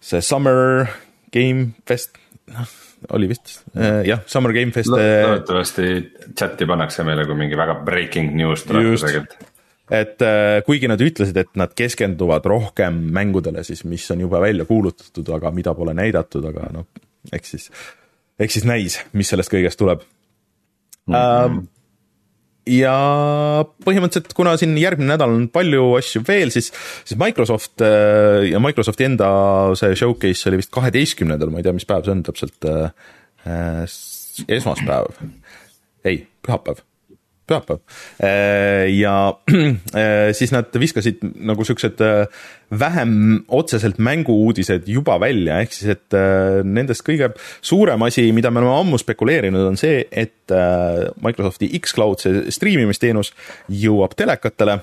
Speaker 1: see Summer Game Fest, noh, oli vist, äh, jah, Summer Game Fest
Speaker 2: Lo. loodetavasti chati pannakse meile, kui mingi väga breaking news tuleb kusagilt
Speaker 1: et kuigi nad ütlesid, et nad keskenduvad rohkem mängudele siis, mis on juba välja kuulutatud, aga mida pole näidatud, aga noh, eks siis, eks siis näis, mis sellest kõigest tuleb mm. -hmm ja põhimõtteliselt, kuna siin järgmine nädal on palju asju veel, siis, siis Microsoft äh, ja Microsofti enda see showcase oli vist kaheteistkümnendal, ma ei tea, mis päev see on täpselt äh,, äh esmaspäev, ei, pühapäev pühapäev. Äh, ja <clears throat> äh, siis nad viskasid nagu siuksed äh, vähem otseselt mängu-uudised juba välja, ehk siis, et nendest kõige suurem asi, mida me oleme ammu spekuleerinud, on see, et Microsofti X-Cloud, see striimimisteenus, jõuab telekatele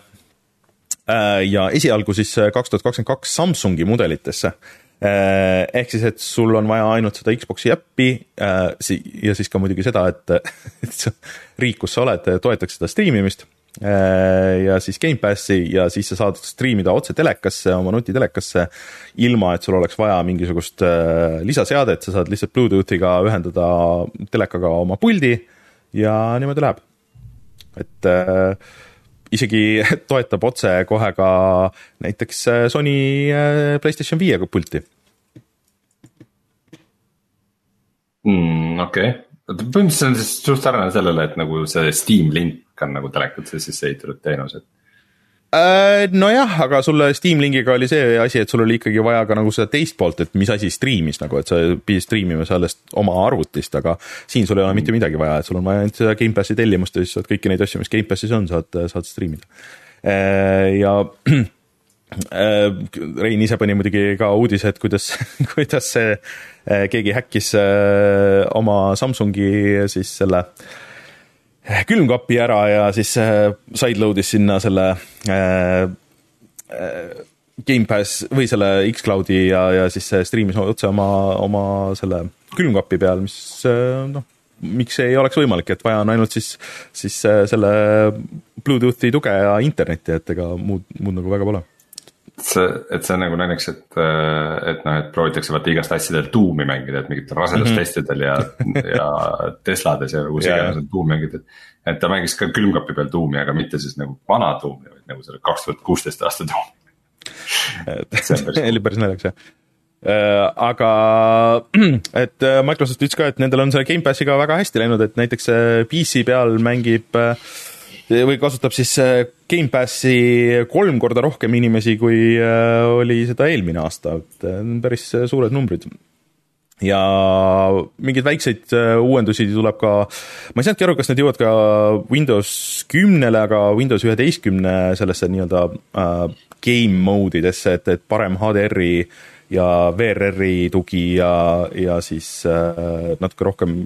Speaker 1: ja esialgu siis kaks tuhat kakskümmend kaks Samsungi mudelitesse ehk siis, et sul on vaja ainult seda Xbox'i äppi äh, ja siis ka muidugi seda, et, <laughs> et riik, kus sa oled, toetaks seda striimimist. Äh, ja siis Gamepassi ja siis sa saad striimida otse telekasse, oma nutitelekasse, ilma et sul oleks vaja mingisugust lisaseadet, sa saad lihtsalt Bluetoothiga ühendada telekaga oma puldi ja niimoodi läheb. et isegi <laughs> toetab otsekohe ka näiteks äh, Sony äh, Playstation viiega pulti
Speaker 2: mm,. okei okay., põhimõtteliselt see on siis suht sarnane sellele, et nagu see Steam Link on nagu telekasse sisse ehitatud teenus, et
Speaker 1: Äh, nojah, aga sulle Steam Linkiga oli see asi, et sul oli ikkagi vaja ka nagu seda teist poolt, et mis asi striimis nagu, et sa pidid striimima sellest oma arvutist, aga siin sul ei ole mitte midagi vaja, et sul on vaja ainult seda Gamepassi tellimust ja siis saad kõiki neid asju, mis Gamepassis on, saad, saad striimida. Äh, ja <clears throat> äh, Rein ise pani muidugi ka uudise, et kuidas, <laughs> kuidas see keegi häkkis oma Samsungi siis selle äh, külmkapi ära ja siis äh, sideload'is sinna selle äh, äh, Gamepass või selle X-Cloudi ja, ja siis striimis otse oma, oma selle külmkapi peal, mis noh, miks ei oleks võimalik, et vaja on ainult siis, siis selle Bluetoothi tuge ja internetti, et ega muud, muud nagu väga pole
Speaker 2: see, et see on nagu näiteks, et, et noh, et proovitakse vaata igast asjadel tuumi mängida, et mingitel rasedustestidel ja ja Teslades ja kus iganes on tuum mängida. et ta mängis ka külmkapi peal tuumi, aga mitte siis nagu vana tuumi, vaid nagu selle kaks tuhat kuusteist aasta tuum.
Speaker 1: see <laughs> oli päris naljakas jah äh, aga <clears throat> et äh, Microsoft ütles ka, et nendel on selle Gamepassiga väga hästi läinud, et näiteks äh, PC peal mängib äh, või kasutab siis äh, Gamepassi kolm korda rohkem inimesi, kui äh, oli seda eelmine aasta, et äh, päris suured numbrid. Ja mingeid väikseid uuendusi tuleb ka, ma ei saanudki aru, kas need jõuavad ka Windows kümnele, aga Windows üheteistkümne sellesse nii-öelda äh, game mode idesse, et, et parem HDR-i ja VRR-i tugi ja, ja siis äh, natuke rohkem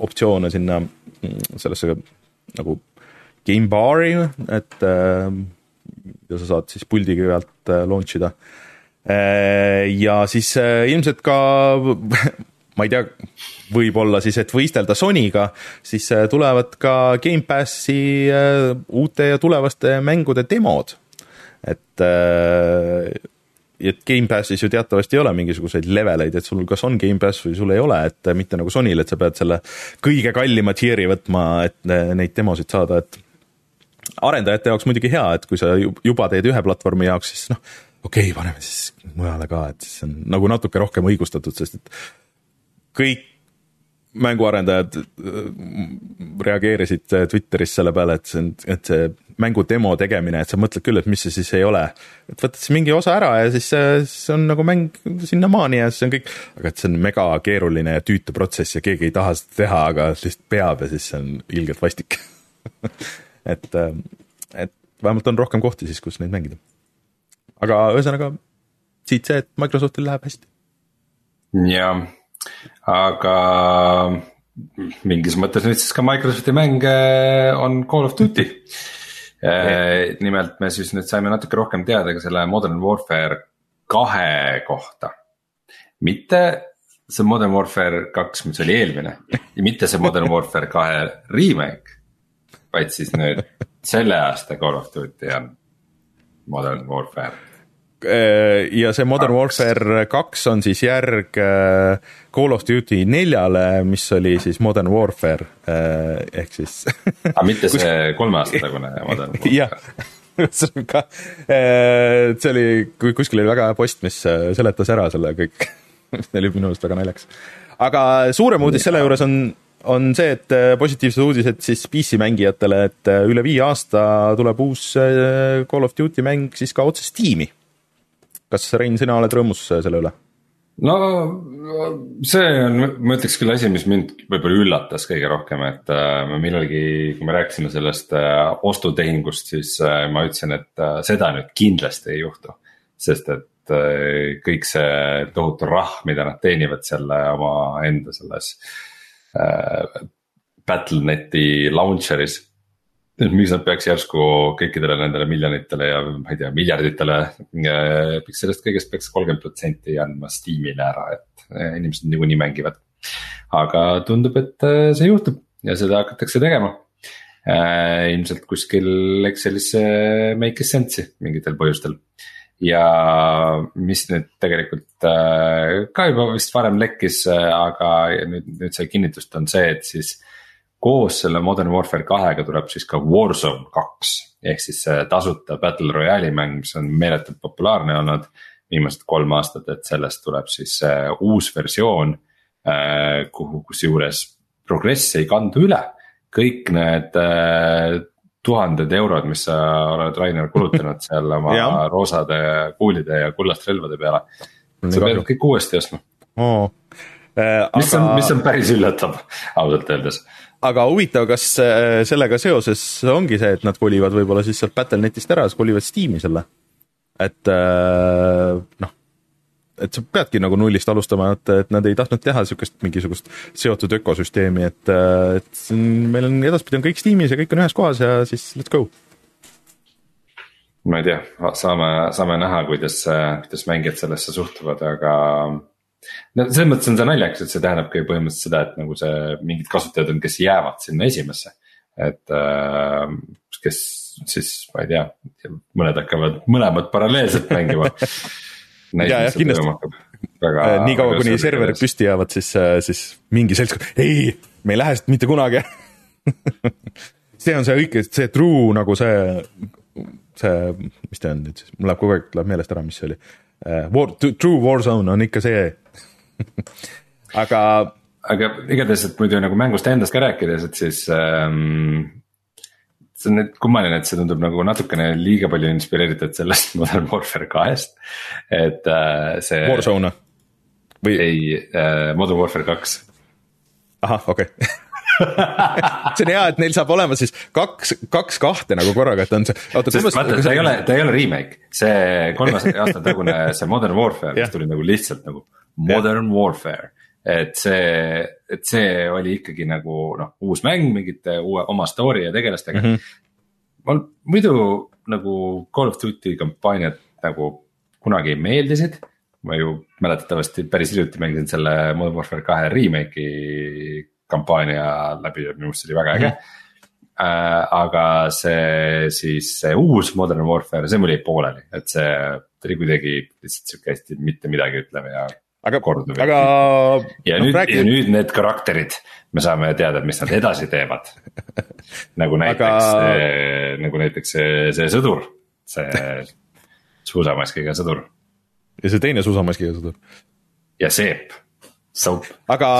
Speaker 1: optsioone sinna mm, sellesse nagu game bar'i, et äh, ja sa saad siis puldi pealt äh, launch ida. Äh, ja siis ilmselt ka <laughs> ma ei tea, võib-olla siis, et võistelda Sonyga, siis tulevad ka Gamepassi uute ja tulevaste mängude demod. et et Gamepassis ju teatavasti ei ole mingisuguseid leveleid, et sul kas on Gamepass või sul ei ole, et mitte nagu Sonyl, et sa pead selle kõige kallima tier'i võtma, et neid demosid saada, et arendajate jaoks muidugi hea, et kui sa juba teed ühe platvormi jaoks, siis noh, okei okay,, paneme siis mujale ka, et siis on nagu natuke rohkem õigustatud, sest et kõik mänguarendajad äh, reageerisid Twitteris selle peale, et see on, et see mängu demo tegemine, et sa mõtled küll, et mis see siis ei ole. et võtad siis mingi osa ära ja siis see, see on nagu mäng sinnamaani ja siis on kõik, aga et see on mega keeruline ja tüütu protsess ja keegi ei taha seda teha, aga lihtsalt peab ja siis see on ilgelt vastik <laughs> et, äh, et vähemalt on rohkem kohti siis, kus neid mängida. aga ühesõnaga siit see, et Microsoftil läheb hästi.
Speaker 2: jah, aga mingis mõttes nüüd siis ka Microsofti mänge on Call of Duty yeah.. nimelt me siis nüüd saime natuke rohkem teada ka selle Modern Warfare kahe kohta. mitte see Modern Warfare kaks, mis oli eelmine ja mitte see Modern Warfare kahe remake. Vaid siis nüüd selle aasta Call of Duty on Modern Warfare
Speaker 1: Äh, ja see Modern Warfare kaks on siis järg äh, Call of Duty neljale, mis oli siis Modern Warfare äh, ehk siis
Speaker 2: aga <laughs> mitte see kolme aasta tagune Modern <laughs> Warfare?
Speaker 1: ühesõnaga <laughs> see oli, kuskil oli väga hea post, mis seletas ära selle kõik see oli minu arust väga naljakas. aga suurem uudis selle juures on, on see, et positiivsed uudised siis PC mängijatele, et üle viie aasta tuleb uus Call of Duty mäng siis ka otse Steam'i kas Rein, sina oled rõõmus selle üle?
Speaker 2: no see on, ma ütleks küll asi, mis mind võib-olla üllatas kõige rohkem, et äh, millalgi, kui me rääkisime sellest äh, ostutehingust, siis äh, ma ütlesin, et äh, seda nüüd kindlasti ei juhtu. sest et äh, kõik see tohutu rahv, mida nad teenivad selle omaenda selles äh, Battle.net'i launcher'is et miks nad peaks järsku kõikidele nendele miljonitele ja ma ei tea, miljarditele, miks sellest kõigest peaks kolmkümmend protsenti andma Steamile ära, et eh, inimesed niikuinii mängivad. aga tundub, et eh, see juhtub ja seda hakatakse tegema. Eh, ilmselt kuskil Excelisse make sense'i mingitel põhjustel ja mis nüüd tegelikult ka juba vist varem lekkis, aga nüüd, nüüd sai kinnitust, on see, et siis koos selle Modern Warfare kahega tuleb siis ka Warzone kaks. ehk siis see tasuta battle royale'i mäng, mis on meeletult populaarne olnud viimased kolm aastat, et sellest tuleb siis uus versioon. Äh, kuhu, kusjuures progress ei kandu üle, kõik need äh, tuhanded eurod, mis sa oled, Rainer, kulutanud <laughs> seal oma roosade kuulide ja kullast relvade peale. sa pead kõik uuesti ostma.
Speaker 1: Oh..
Speaker 2: Äh, mis aga... on, mis on päris üllatav, ausalt öeldes.
Speaker 1: Aga huvitav, kas äh, sellega seoses ongi see, et nad kolivad võib-olla siis sealt Battle.netist ära, siis kolivad Steam'i selle. et äh, noh, et sa peadki nagu nullist alustama, et, et nad ei tahtnud teha niisugust mingisugust seotud ökosüsteemi, et, et meil on edaspidi on kõik Steam'is ja kõik on ühes kohas ja siis let's go
Speaker 2: ma ei tea, saame, saame näha, kuidas, kuidas mängijad sellesse suhtuvad, aga no selles mõttes on see naljakas, et see tähendabki põhimõtteliselt seda, et nagu see mingid kasutajad on, kes jäävad sinna esimesse. et äh, kes siis, ma ei tea, mõned hakkavad mõlemat paralleelselt mängima <laughs>
Speaker 1: ja, jah, kindlasti. Äh, nii kaua, kuni serverid püsti jäävad, siis, äh, siis mingi seltskond, ei, me ei lähe siit mitte kunagi <laughs> see on see õige, see true nagu see, see, mis ta on nüüd siis, mul läheb kogu aeg, läheb meelest ära, mis see oli. Äh, war, true war zone on ikka see <laughs> aga.
Speaker 2: aga igatahes, et muidu nagu mängust endast ka rääkides, et siis ähm, see on nüüd kummaline, et see tundub nagu natukene liiga palju inspireeritud sellest <laughs> Modern Warfare kahest, et äh, see.
Speaker 1: Warzone
Speaker 2: või? ei äh,, Modern Warfare kaks.
Speaker 1: ahah, okei okay. <laughs> see on hea, et neil saab olema siis kaks, kaks kahte nagu korraga, et on see.
Speaker 2: sest vaata, ta ei ole, ta ei ole remake, see kolme aasta tagune see Modern Warfare, mis <laughs> tuli nagu lihtsalt nagu Modern. Warfare. Et see, et see oli ikkagi nagu noh, uus mäng mingite uue oma story ja tegelastega mm. -hmm. mul muidu nagu Call of Duty kampaaniad nagu kunagi meeldisid ma ju mäletatavasti päris hiljuti mängisin selle Modern Warfare kahe remake'i kampaania läbi ja minu meelest see oli väga äge mm. -hmm. Äh, aga see siis see uus Modern Warfare, see mul jäi pooleli, et see, oli kuidagi lihtsalt sihuke hästi mitte midagi ütlev ja
Speaker 1: aga, aga.
Speaker 2: ja no, nüüd räägi..., ja nüüd need karakterid, me saame teada, mis nad edasi teevad <laughs> nagu näiteks aga..., nagu näiteks see, see sõdur, see suusamaskiga sõdur.
Speaker 1: ja see teine suusamaskiga sõdur.
Speaker 2: ja Seep, Soap.
Speaker 1: aga,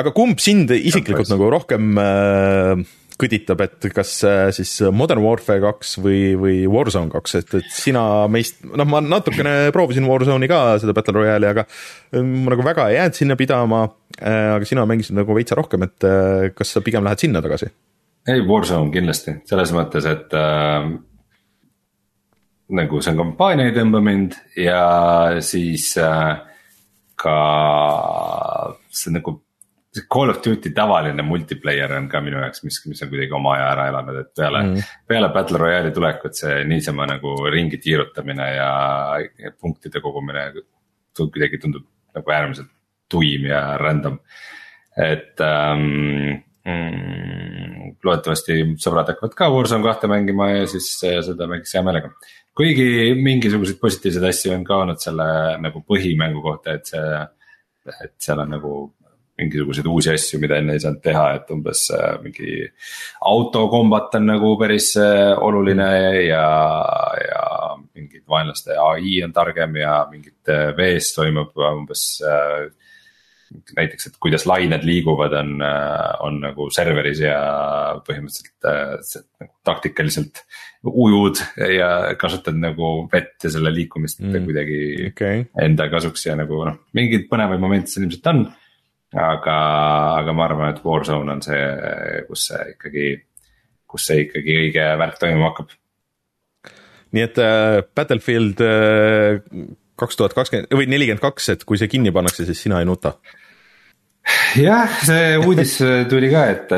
Speaker 1: aga kumb sind isiklikult nagu rohkem äh, kõditab, et kas äh, siis Modern Warfare kaks või, või Warzone kaks, et, et sina meist, noh, ma natukene proovisin Warzone'i ka, seda Battle Royale'i, aga ma nagu väga ei jäänud sinna pidama, äh, aga sina mängisid nagu veitsa rohkem, et äh, kas sa pigem lähed sinna tagasi?
Speaker 2: ei, Warzone kindlasti, selles mõttes, et äh, nagu see kampaania ei tõmba mind ja siis äh, aga see nagu see Call of Duty tavaline multiplayer on ka minu jaoks miski, mis on kuidagi oma aja ära elanud, et peale mm., peale Battle Royale'i tulekut see niisama nagu ringi tiirutamine ja, ja punktide kogumine. kuidagi tundub nagu äärmiselt tuim ja random, et ähm, mm, loodetavasti sõbrad hakkavad ka Warzone kahte mängima ja siis seda mängiks hea meelega. kuigi mingisuguseid positiivseid asju on ka olnud selle nagu põhimängu kohta, et see, et seal on nagu mingisuguseid uusi asju, mida enne ei saanud teha, et umbes äh, mingi autokombat on nagu päris äh, oluline ja, ja mingid vaenlaste ai on targem ja mingit äh, vees toimub umbes näiteks, et kuidas lained liiguvad, on, on nagu serveris ja põhimõtteliselt nagu taktikaliselt ujud ja kasutad nagu vett ja selle liikumist mm, kuidagi okay. enda kasuks ja nagu noh, mingeid põnevaid momente seal ilmselt on aga, aga ma arvan, et Warzone on see, kus see ikkagi, kus see ikkagi õige värk toimuma hakkab.
Speaker 1: nii et äh, Battlefield äh, kaks tuhat kakskümmend või nelikümmend kaks, et kui see kinni pannakse, siis sina ei nuta
Speaker 2: jah, see uudis tuli ka, et,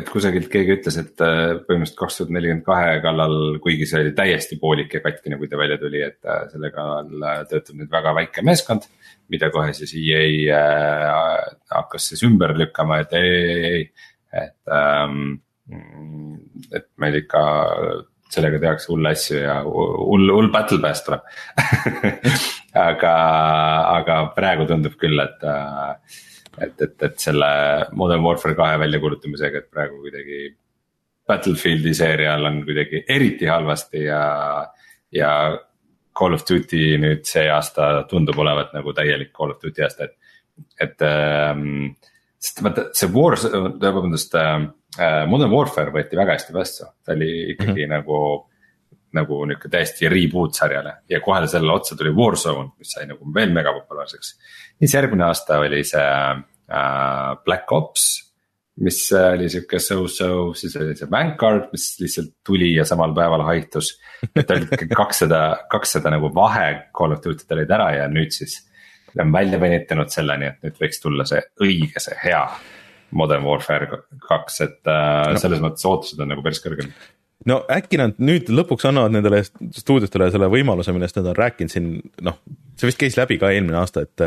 Speaker 2: et kusagilt keegi ütles, et põhimõtteliselt kaks tuhat nelikümmend kahe kallal, kuigi see oli täiesti poolik ja katkine, kui ta välja tuli, et selle kallal töötab nüüd väga väike meeskond mida kohe siis EA äh, hakkas siis ümber lükkama, et ei, ei, ei, et ähm,. et meil ikka sellega tehakse hulle asju ja hull, hull battle pass tuleb <laughs> aga, aga praegu tundub küll, et äh, et, et, et selle Modern Warfare kahe väljakuulutamisega, et praegu kuidagi. Battlefieldi seerial on kuidagi eriti halvasti ja, ja Call of Duty nüüd see aasta tundub olevat nagu täielik Call of Duty aasta, et, et ähm,. sest vaata see Wars, vabandust äh, Modern Warfare võeti väga hästi vastu, ta oli ikkagi mm -hmm. nagu nagu nihuke täiesti reboot sarjale ja kohe selle otsa tuli Warzone, mis sai nagu veel megapopulaarseks. siis järgmine aasta oli see äh, Black Ops mis oli sihuke so-so, siis oli see Vanguard, mis lihtsalt tuli ja samal päeval haihtus. et olid ikkagi kakssada, kakssada nagu vahe Call of Duty't olid ära ja nüüd siis. on välja venitanud selleni, et nüüd võiks tulla see õige, see hea Modern Warfare kaks, et äh, no. selles mõttes ootused on nagu päris kõrgel
Speaker 1: no äkki nad nüüd lõpuks annavad nendele stuudiotele selle võimaluse, millest nad on rääkinud siin, noh, see vist käis läbi ka eelmine aasta, et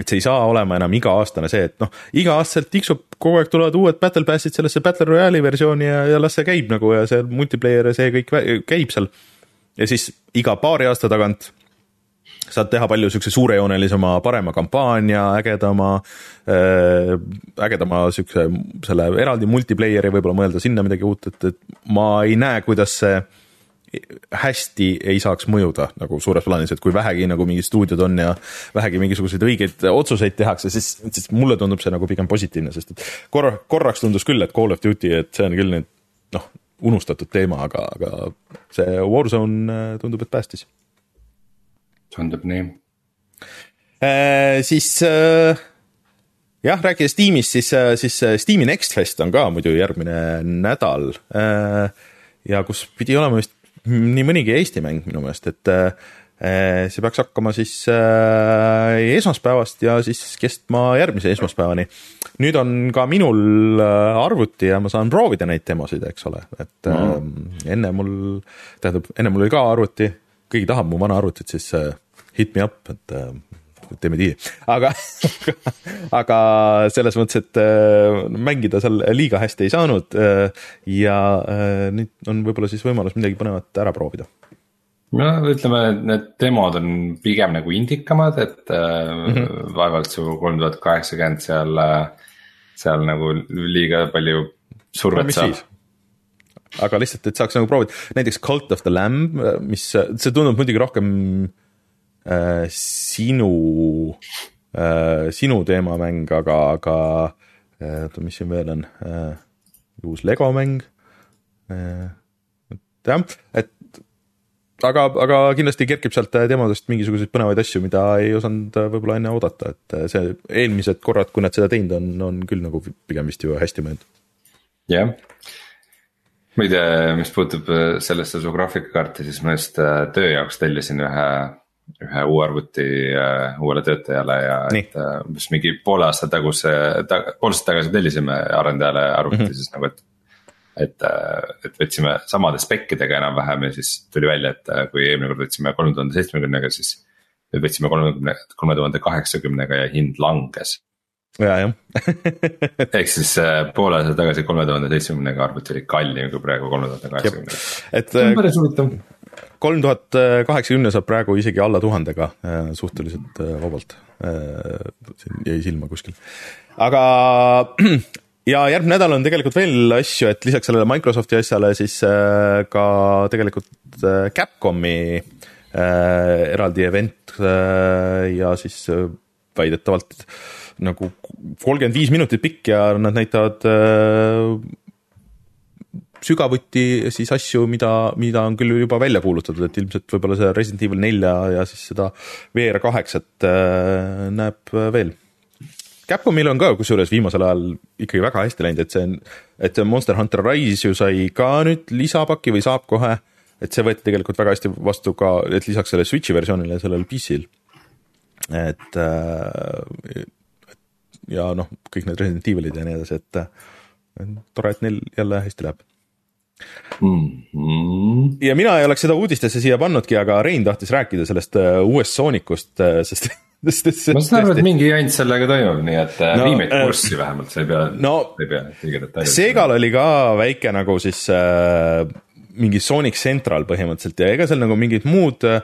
Speaker 1: et see ei saa olema enam iga-aastane see, et noh, iga-aastaselt tiksub, kogu aeg tulevad uued battle pass'id sellesse battle royale'i versiooni ja, ja las see käib nagu ja see multiplayer ja see kõik käib seal. ja siis iga paari aasta tagant saad teha palju siukse suurejoonelisema, parema kampaania, ägedama äh,, ägedama siukse selle eraldi multiplayer'i võib-olla mõelda sinna midagi uut, et, et ma ei näe, kuidas see hästi ei saaks mõjuda nagu suures plaanis, et kui vähegi nagu mingid stuudiod on ja vähegi mingisuguseid õigeid otsuseid tehakse, siis, siis mulle tundub see nagu pigem positiivne, sest et korra, korraks tundus küll, et Call of Duty, et see on küll nüüd noh, unustatud teema, aga, aga see Warzone äh, tundub, et päästis
Speaker 2: tundub nii
Speaker 1: äh,. siis äh, jah, rääkides tiimist, siis, äh, siis äh, Steam'i Next Fest on ka muidu järgmine nädal äh,. ja kus pidi olema vist nii mõnigi Eesti mäng minu meelest, et äh, see peaks hakkama siis esmaspäevast ja siis kestma järgmise esmaspäevani. nüüd on ka minul arvuti ja ma saan proovida neid demosid, eks ole, et mm. enne mul, tähendab, enne mul oli ka arvuti, keegi tahab mu vana arvutit, siis hit me up, et äh, teeme diili, aga <laughs> aga selles mõttes, et äh, mängida seal liiga hästi ei saanud äh, ja nüüd on võib-olla siis võimalus midagi põnevat ära proovida
Speaker 2: no ütleme, need demod on pigem nagu indikamad, et mm -hmm. vaevalt su kolm tuhat kaheksakümmend seal, seal nagu liiga palju survet no, saab.
Speaker 1: aga lihtsalt, et saaks nagu proovida, näiteks Cult of the Lamb, mis, see tundub muidugi rohkem äh, sinu äh,, sinu teemamäng, aga, aga äh, oota, mis siin veel on äh,, uus Lego mäng äh,. et jah, et aga, aga kindlasti kerkib sealt teemadest mingisuguseid põnevaid asju, mida ei osanud võib-olla enne oodata, et see eelmised korrad, kui nad seda teinud on, on küll nagu pigem vist ju hästi mõeldud.
Speaker 2: jah yeah., muide, mis puutub sellesse su graafikakaarti, siis ma just töö jaoks tellisin ühe ühe uue arvuti uh, uuele töötajale ja
Speaker 1: Nii.
Speaker 2: et uh, umbes mingi poole aasta taguse ta,, pool aastat tagasi tellisime arendajale arvuti mm -hmm. siis nagu, et. et, et võtsime samade spekkidega enam-vähem ja siis tuli välja, et äh, kui eelmine kord võtsime kolme tuhande seitsmekümnega, siis. nüüd võtsime kolmekümne, kolme tuhande kaheksakümnega ja hind langes
Speaker 1: ja, jah <laughs>
Speaker 2: ehk siis äh, poole aasta tagasi kolme tuhande seitsmekümnega arvuti oli kallim kui praegu kolme tuhande kaheksakümnega.
Speaker 1: et
Speaker 2: see on päris huvitav
Speaker 1: kolm tuhat kaheksakümne saab praegu isegi alla tuhandega äh, suhteliselt äh, vabalt. siin jäi silma kuskil, aga <clears throat> ja järgmine nädal on tegelikult veel asju, et lisaks sellele Microsofti asjale siis äh, ka tegelikult Capcomi eraldi event ja siis väidetavalt nagu kolmkümmend viis minutit pikk ja nad näitavad sügavuti siis asju, mida, mida on küll juba välja kuulutatud, et ilmselt võib-olla see Resident Evil nelja ja siis seda VR kaheksat äh, näeb veel. Capcomil on ka kusjuures viimasel ajal ikkagi väga hästi läinud, et see on, et see Monster Hunter Rise ju sai ka nüüd lisapaki või saab kohe, et see võeti tegelikult väga hästi vastu ka, et lisaks sellele Switch'i versioonile sellel PC-l. et äh, ja noh, kõik need Resident Evilid ja nii edasi, et tore, et neil jälle hästi läheb
Speaker 2: mm. -hmm.
Speaker 1: ja mina ei oleks seda uudistesse siia pannudki, aga Rein tahtis rääkida sellest äh, uuest Soonicust, äh, <laughs> sest sest, sest,
Speaker 2: ma saan aru, et mingi jant sellega toimub, nii et äh, no, viimid kurssi vähemalt, sa ei pea
Speaker 1: no,,
Speaker 2: ei pea liiga detailselt.
Speaker 1: Segal oli ka väike nagu siis äh, mingi Sonic Central põhimõtteliselt ja ega seal nagu mingit muud äh,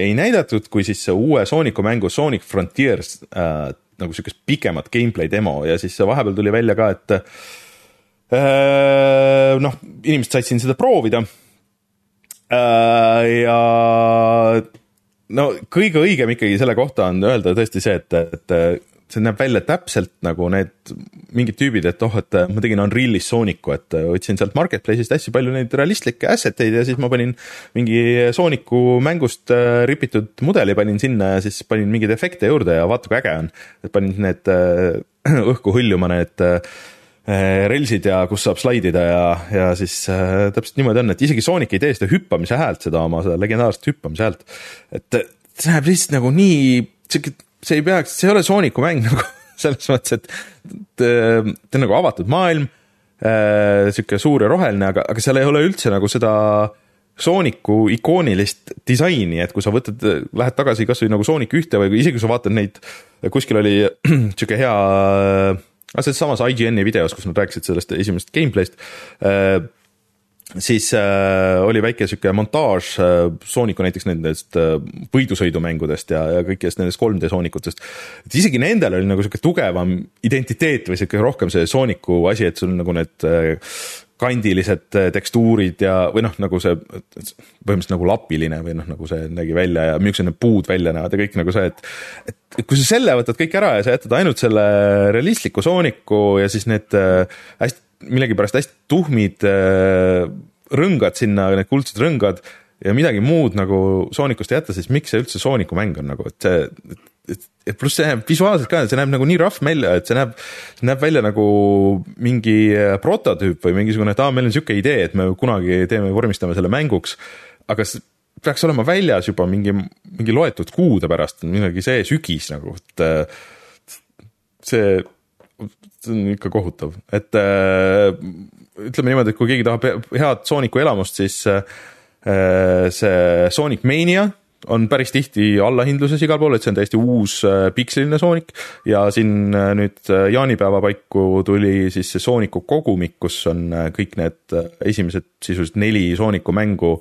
Speaker 1: ei näidatud, kui siis uue Sooniku mängu Sonic Frontiers äh, nagu sihukest pikemat gameplay demo ja siis vahepeal tuli välja ka, et Äh, noh, inimesed said siin seda proovida. Äh, ja no kõige õigem ikkagi selle kohta on öelda tõesti see, et, et see näeb välja täpselt nagu need mingid tüübid, et oh, et ma tegin Unreal'is Sooniku, et võtsin sealt Marketplace'ist hästi palju neid realistlikke asset eid ja siis ma panin mingi Sooniku mängust äh, ripitud mudeli panin sinna ja siis panin mingeid efekte juurde ja vaata kui äge on. et panin need õhku hõljuma need Äh, relsid ja kus saab slaidida ja, ja siis äh, täpselt niimoodi on, et isegi Sonic ei tee seda hüppamise häält, seda oma seda legendaarset hüppamise häält. et see näeb lihtsalt nagu nii, sihuke, see ei peaks, see ei ole Sooniku mäng <laughs> nagu selles mõttes, et ta on nagu avatud maailm äh,, sihuke suur ja roheline, aga, aga seal ei ole üldse nagu seda Sooniku ikoonilist disaini, et kui sa võtad, lähed tagasi kasvõi nagu Sonic ühte või isegi kui sa vaatad neid, kuskil oli <clears throat> sihuke hea aga selles samas IGN-i videos, kus nad rääkisid sellest esimesest gameplay'st äh,, siis äh, oli väike sihuke montaaž äh, Sooniku näiteks nendest äh, võidusõidumängudest ja, ja kõikidest nendest 3D Soonikutest. et isegi nendel oli nagu sihuke tugevam identiteet või sihuke rohkem see Sooniku asi, et sul nagu need äh, kandilised äh, tekstuurid ja, või noh, nagu see põhimõtteliselt nagu lapiline või noh, nagu see nägi välja ja millised need puud välja näevad ja kõik nagu see, et. et kui sa selle võtad kõik ära ja sa jätad ainult selle realistliku sooniku ja siis need äh, hästi, millegipärast hästi tuhmid äh, rõngad sinna, need kuldsed rõngad ja midagi muud nagu soonikust ei jätta, siis miks see üldse sooniku mäng on nagu, et see, et, et pluss see näeb visuaalselt ka, see näeb nagu nii rough välja, et see näeb, see näeb välja nagu mingi äh, prototüüp või mingisugune, et aa, meil on sihuke idee, et me kunagi teeme, vormistame selle mänguks. aga see peaks olema väljas juba mingi, mingi loetud kuude pärast, millalgi see sügis nagu, et äh, see, see on ikka kohutav, et äh, ütleme niimoodi, et kui keegi tahab head Sooniku elamust, siis see Sonic Mania on päris tihti allahindluses igal pool, et see on täiesti uus äh, piksliline Sonic ja siin äh, nüüd äh, jaanipäeva paiku tuli siis see Sooniku kogumik, kus on kõik need esimesed sisuliselt neli Sooniku mängu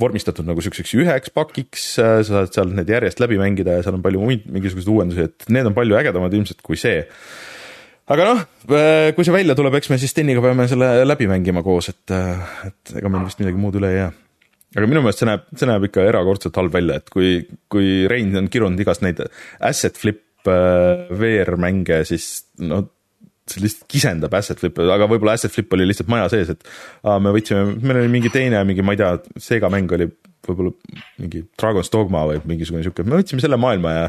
Speaker 1: vormistatud nagu siukseks üheks pakiks, sa saad seal need järjest läbi mängida ja seal on palju muid mingisuguseid uuendusi, et need on palju ägedamad ilmselt kui see. aga noh, kui see välja tuleb, eks me siis Steniga peame selle läbi mängima koos, et, et ega meil vist midagi muud üle ei jää aga minu meelest see näeb, see näeb ikka erakordselt halb välja, et kui, kui Rein on kirunud igast neid asset flip äh, VR-mänge, siis no see lihtsalt kisendab asset flip'e, aga võib-olla asset flip oli lihtsalt maja sees, et aa, me võtsime, meil oli mingi teine, mingi, ma ei tea, Sega mäng oli võib-olla mingi Dragon's Dogma või mingisugune sihuke, me võtsime selle maailma ja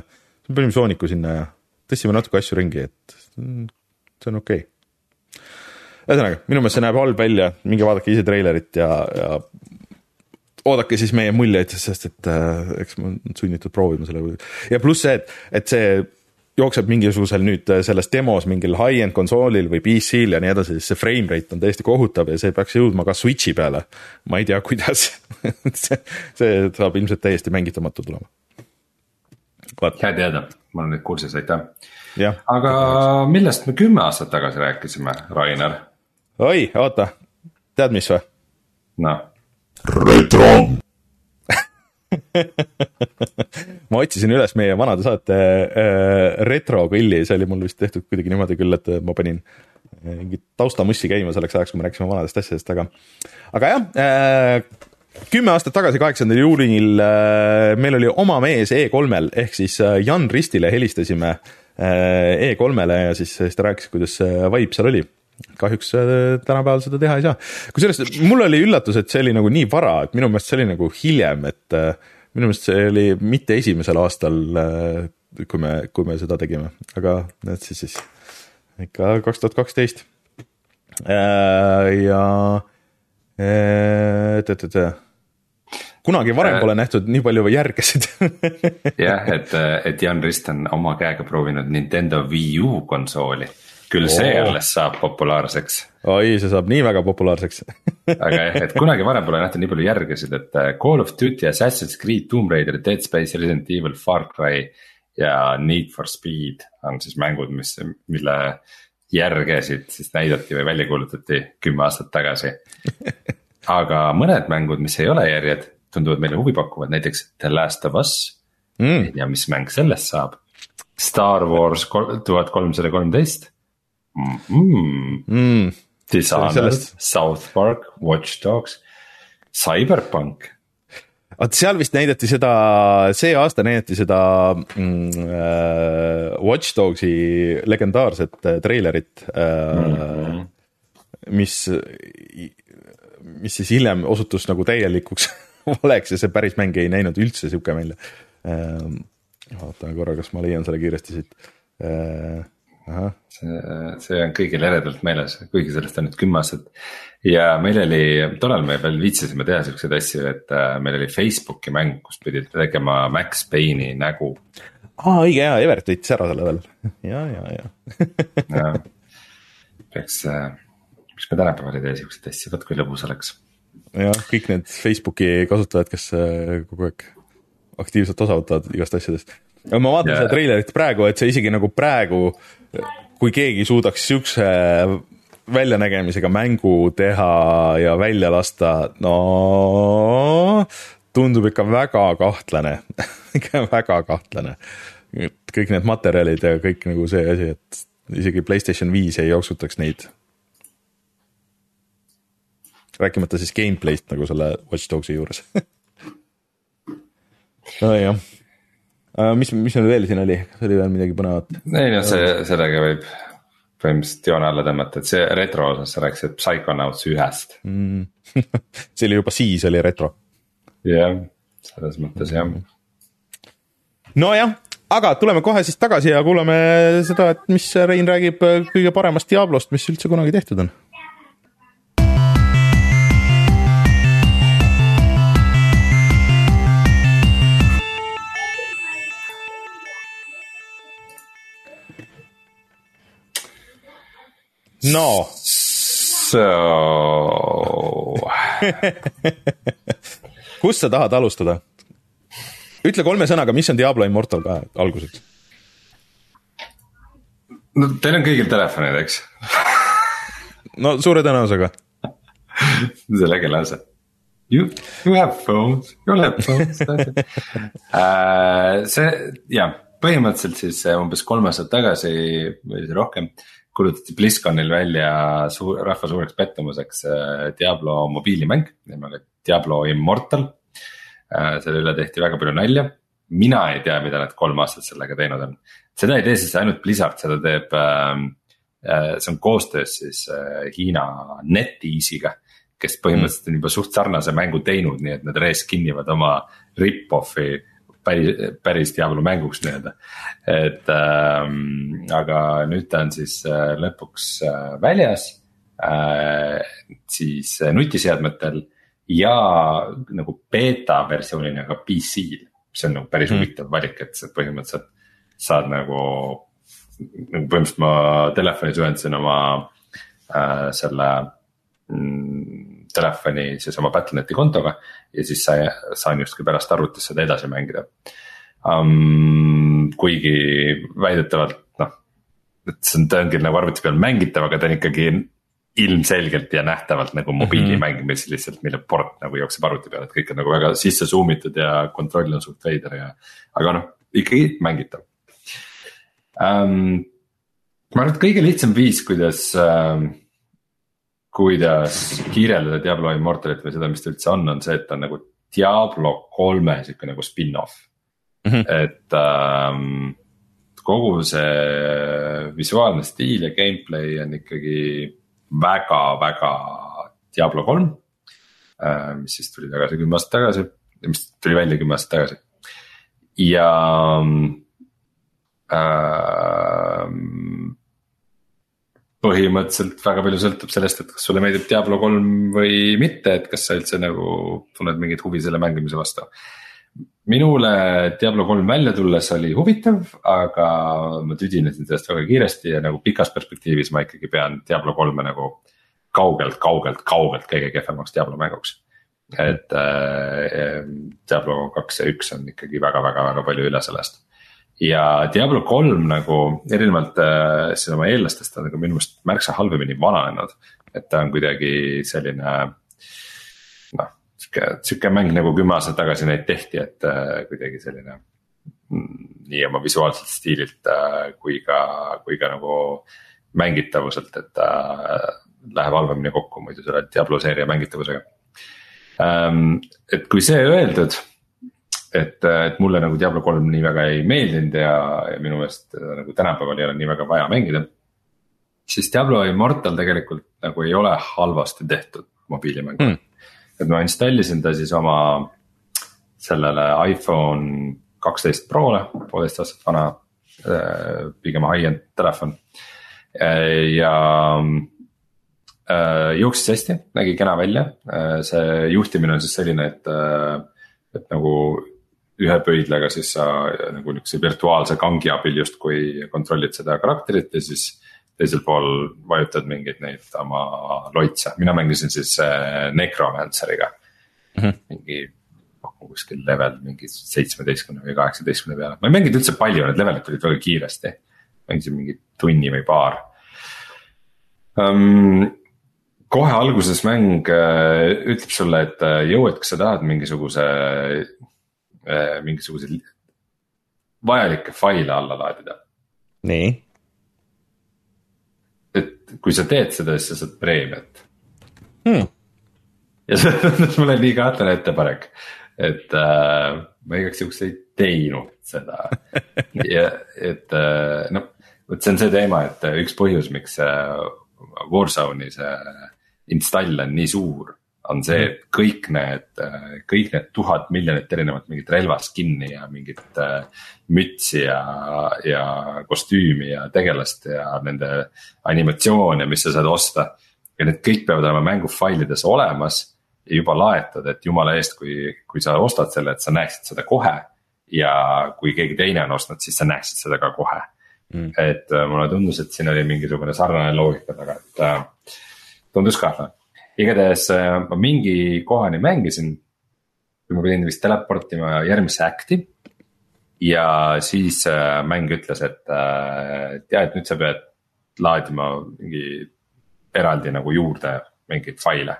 Speaker 1: panime Sooniku sinna ja tõstsime natuke asju ringi, et see on okei. Okay ühesõnaga, minu meelest see näeb halb välja, minge vaadake ise treilerit ja, ja oodake siis meie muljeid, sest et äh, eks ma olen sunnitud proovima selle ja pluss see, et, et see jookseb mingisugusel nüüd äh, selles demos mingil high-end konsoolil või PC-l ja nii edasi, siis see frame rate on täiesti kohutav ja see peaks jõudma ka Switch'i peale. ma ei tea, <laughs> kuidas see, see saab ilmselt täiesti mängitamatu tulema.
Speaker 2: hea teada, ma olen nüüd kursis, aitäh. aga millest me kümme aastat tagasi rääkisime, Rainer?
Speaker 1: oi, oota, tead, mis või?
Speaker 2: noh
Speaker 3: retro. <laughs>
Speaker 1: Ma otsisin üles meie vanade saate äh, retropilli, see oli mul vist tehtud kuidagi niimoodi küll, et ma panin äh, mingit taustamussi käima selleks ajaks, kui me rääkisime vanadest asjadest, aga, aga jah äh,, kümme aastat tagasi, kaheksandal juulil äh, meil oli oma mees E3-l ehk siis äh, Jan Ristile helistasime äh, E3-le ja siis, siis ta rääkis, kuidas see vibe seal oli kahjuks äh, tänapäeval seda teha ei saa. kusjuures mul oli üllatus, et see oli nagu nii vara, et minu meelest see oli nagu hiljem, et äh, minu meelest see oli mitte esimesel aastal, äh, kui me, kui me seda tegime, aga et siis, siis. Ikka kaks tuhat kaksteist. ja et-et-et kunagi varem pole nähtud nii palju järgesid. <laughs>
Speaker 2: Jah, et, et Jan Rist on oma käega proovinud Nintendo Wii U konsooli küll see oh. alles saab populaarseks.
Speaker 1: oi, see saab nii väga populaarseks
Speaker 2: aga jah, et <laughs> kunagi varem pole nähtud nii palju järgesid, et äh, Call of Duty, Assassin's Creed, Tomb Raider, Dead Space, Resident Evil, Far Cry ja Need for Speed on siis mängud, mis, mille järgesid siis näidati või välja kuulutati kümme aastat tagasi. <laughs> aga mõned mängud, mis ei ole järjed, tunduvad meile huvipakkuvad, näiteks The Last of Us mm.. ja mis mäng sellest saab? Star Wars tuhat kolmsada kolmteist mm. mm.. Dishonored, South Park, Watch Dogs, Cyberpunk.
Speaker 1: vot seal vist näidati seda, see aasta näidati seda mm, äh, Watch Dogsi legendaarset äh, treilerit äh, mm. -hmm. mis, mis siis hiljem osutus nagu täielikuks <laughs> valeks ja see päris mäng ei näinud üldse sihuke välja äh,. vaatame korra, kas ma leian selle kiiresti siit äh,
Speaker 2: see, see on kõigil eredalt meeles, kuigi sellest on nüüd kümme aastat. ja meil oli, tollal me veel viitsisime teha siukseid asju, et äh, meil oli Facebooki mäng, kus pidid tegema Max Payne'i nägu.
Speaker 1: aa, õige jaa, Evert võttis ära selle veel, ja, ja,
Speaker 2: ja peaks, äh, miks me tänapäeval ei tee siukseid asju, vot kui lõbus oleks.
Speaker 1: jah, kõik need Facebooki kasutajad, kes äh, kogu aeg aktiivselt osa võtavad igast asjadest. Ma vaatan yeah. seda treilerit praegu, et see isegi nagu praegu kui keegi suudaks siukse väljanägemisega mängu teha ja välja lasta, no tundub ikka väga kahtlane <laughs> ikka väga kahtlane. kõik need materjalid ja kõik nagu see asi, et isegi Playstation viis ei jooksutaks neid. rääkimata siis gameplay'st nagu selle Watch Dogsi juures <laughs> nojah mis, mis meil veel siin oli, kas oli veel midagi põnevat?
Speaker 2: ei no see, sellega võib põhimõtteliselt joone alla tõmmata, et see retro osas sa rääkisid Psychonauts ühest
Speaker 1: mm. <laughs> see oli juba siis oli retro.
Speaker 2: jah, selles mõttes jah.
Speaker 1: nojah, aga tuleme kohe siis tagasi ja kuulame seda, et mis Rein räägib kõige paremast Diablost, mis üldse kunagi tehtud on no.
Speaker 2: So <laughs>
Speaker 1: kust sa tahad alustada? ütle kolme sõnaga, mis on Diablo Immortal ka alguseks?
Speaker 2: no teil on kõigil telefonid, eks
Speaker 1: no suure tõenäosusega <laughs>
Speaker 2: see on äge lause. You, you have phones, you have phones uh, <laughs> see jah, põhimõtteliselt siis umbes kolm aastat tagasi või rohkem kuulutati BlizzConil välja suur, rahva suureks pettumuseks äh, Diablo mobiilimäng nimega Diablo Immortal. Äh, selle üle tehti väga palju nalja, mina ei tea, mida nad kolm aastat sellega teinud on. seda ei tee siis ainult Blizzard, seda teeb, ähm, äh, see on koostöös siis Hiina NetEase'iga kes põhimõtteliselt on juba suht sarnase mängu teinud, nii et nad reskin ivad oma rip-off'i päris, päris Diablo mänguks nii-öelda. et ähm, aga nüüd ta on siis äh, lõpuks äh, väljas äh, siis nutiseadmetel ja nagu beeta versioonina ka PC-l, mis on nagu päris mm. huvitav valik, et sa põhimõtteliselt saad nagu. nagu põhimõtteliselt ma telefonis ühendasin oma äh, selle mm, telefoni siis oma Battle.net'i kontoga ja siis sa, saan justkui pärast arvutis seda edasi mängida um,. kuigi väidetavalt noh, et see on, ta ongi nagu arvuti peal mängitav, aga ta on ikkagi ilmselgelt ja nähtavalt nagu mobiilimäng mm, -hmm. lihtsalt, mille port nagu jookseb arvuti peal, et kõik on nagu väga sisse zoom itud ja kontroll on suht veider ja. aga noh, ikkagi mängitav um,. ma arvan, et kõige lihtsam viis, kuidas um, kuidas kirjeldada Diablo Immortalit või seda, mis ta üldse on, on see, et ta on nagu Diablo kolme sihuke nagu spin-off mm. -hmm. et ähm, kogu see visuaalne stiil ja gameplay on ikkagi väga-väga Diablo kolm äh,. mis siis tuli tagasi kümme aastat tagasi, mis tuli välja kümme aastat tagasi. ja äh, põhimõtteliselt väga palju sõltub sellest, et kas sulle meeldib Diablo kolm või mitte, et kas sa üldse nagu tunned mingit huvi selle mängimise vastu. minule Diablo kolm välja tulles oli huvitav, aga ma tüdinesin sellest väga kiiresti ja nagu pikas perspektiivis ma ikkagi pean Diablo kolme nagu kaugelt, kaugelt, kaugelt kõige kehvemaks Diablo mänguks. et äh, Diablo kaks ja üks on ikkagi väga-väga-väga palju üle sellest ja Diablo kolm nagu erinevalt äh, siis oma eellastest on nagu minu meelest märksa halvemini vananenud. et ta on kuidagi selline noh, sihuke, sihuke mäng nagu kümme aastat tagasi neid tehti, et äh, kuidagi selline. Mm, nii oma visuaalselt stiililt äh, kui ka, kui ka nagu mängitavuselt, et ta äh, läheb halvemini kokku muidu selle Diablo seeria mängitavusega ähm,. et kui see öeldud et, et mulle nagu Diablo kolm nii väga ei meeldinud ja, ja minu meelest äh, nagu tänapäeval ei ole nii väga vaja mängida. siis Diablo Immortal tegelikult nagu ei ole halvasti tehtud mobiilimäng mm.. et ma installisin ta siis oma sellele iPhone kaksteist Prole, poolteist aastat vana äh,, pigem high-end telefon. Äh, ja äh, jooksis hästi, nägi kena välja, äh, see juhtimine on siis selline, et, et nagu ühe pöidlaga siis sa nagu niukse virtuaalse kangi abil justkui kontrollid seda karakterit ja siis. teisel pool vajutad mingeid neid oma loitse, mina mängisin siis äh, Necromanceriga mm. -hmm. mingi noh, kuskil level mingi seitsmeteistkümne või kaheksateistkümne peale, ma ei mänginud üldse palju, need levelid tulid väga kiiresti. mängisin mingi tunni või paar um, kohe alguses mäng äh, ütleb sulle, et äh, jõu, et kas sa tahad mingisuguse mingisuguseid vajalikke faile alla laadida.
Speaker 1: nii.
Speaker 2: et kui sa teed seda, siis sa saad preemiat
Speaker 1: hmm..
Speaker 2: ja <laughs> see tundus mulle nii kahtlane ettepanek, et äh, ma igaks juhuks ei teinud seda <laughs> ja et äh, noh, vot see on see teema, et äh, üks põhjus, miks äh, Warzone'i see install on nii suur on see, et kõik need, kõik need tuhat miljonit erinevat mingit relvaskin'i ja mingit äh, mütsi ja, ja kostüümi ja tegelast ja nende animatsioone, mis sa saad osta. ja need kõik peavad olema mängufailides olemas ja juba laetud, et jumala eest, kui, kui sa ostad selle, et sa näeksid seda kohe. ja kui keegi teine on ostnud, siis sa näeksid seda ka kohe mm.. et äh, mulle tundus, et siin oli mingisugune sarnane loogika taga, et äh, tundus kahtlane igatahes äh, ma mingi kohani mängisin. kui ma pidin vist teleportima järgmisse act'i. ja siis äh, mäng ütles, et äh, tea, et nüüd sa pead laadima mingi eraldi nagu juurde mingeid faile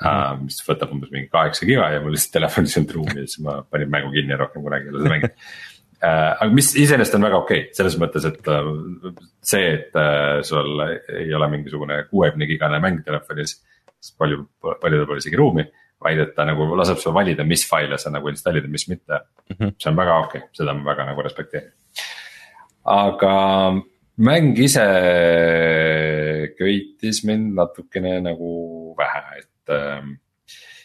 Speaker 2: mm. mis võtab umbes mingi kaheksa giga ja mul lihtsalt telefonis ei olnud ruumi ja siis ma panin mängu kinni ja rohkem kunagi ei ole seda mänginud aga mis iseenesest on väga okei okay,, selles mõttes, et see, et sul ei ole mingisugune kuuekümne gigane mäng telefonis palju, paljudel pole isegi ruumi. vaid et ta nagu laseb sul valida, mis faile sa nagu installid ja mis mitte mm. -hmm. see on väga okei okay., seda ma väga nagu respekteerin. aga mäng ise köitis mind natukene nagu vähe, et ähm,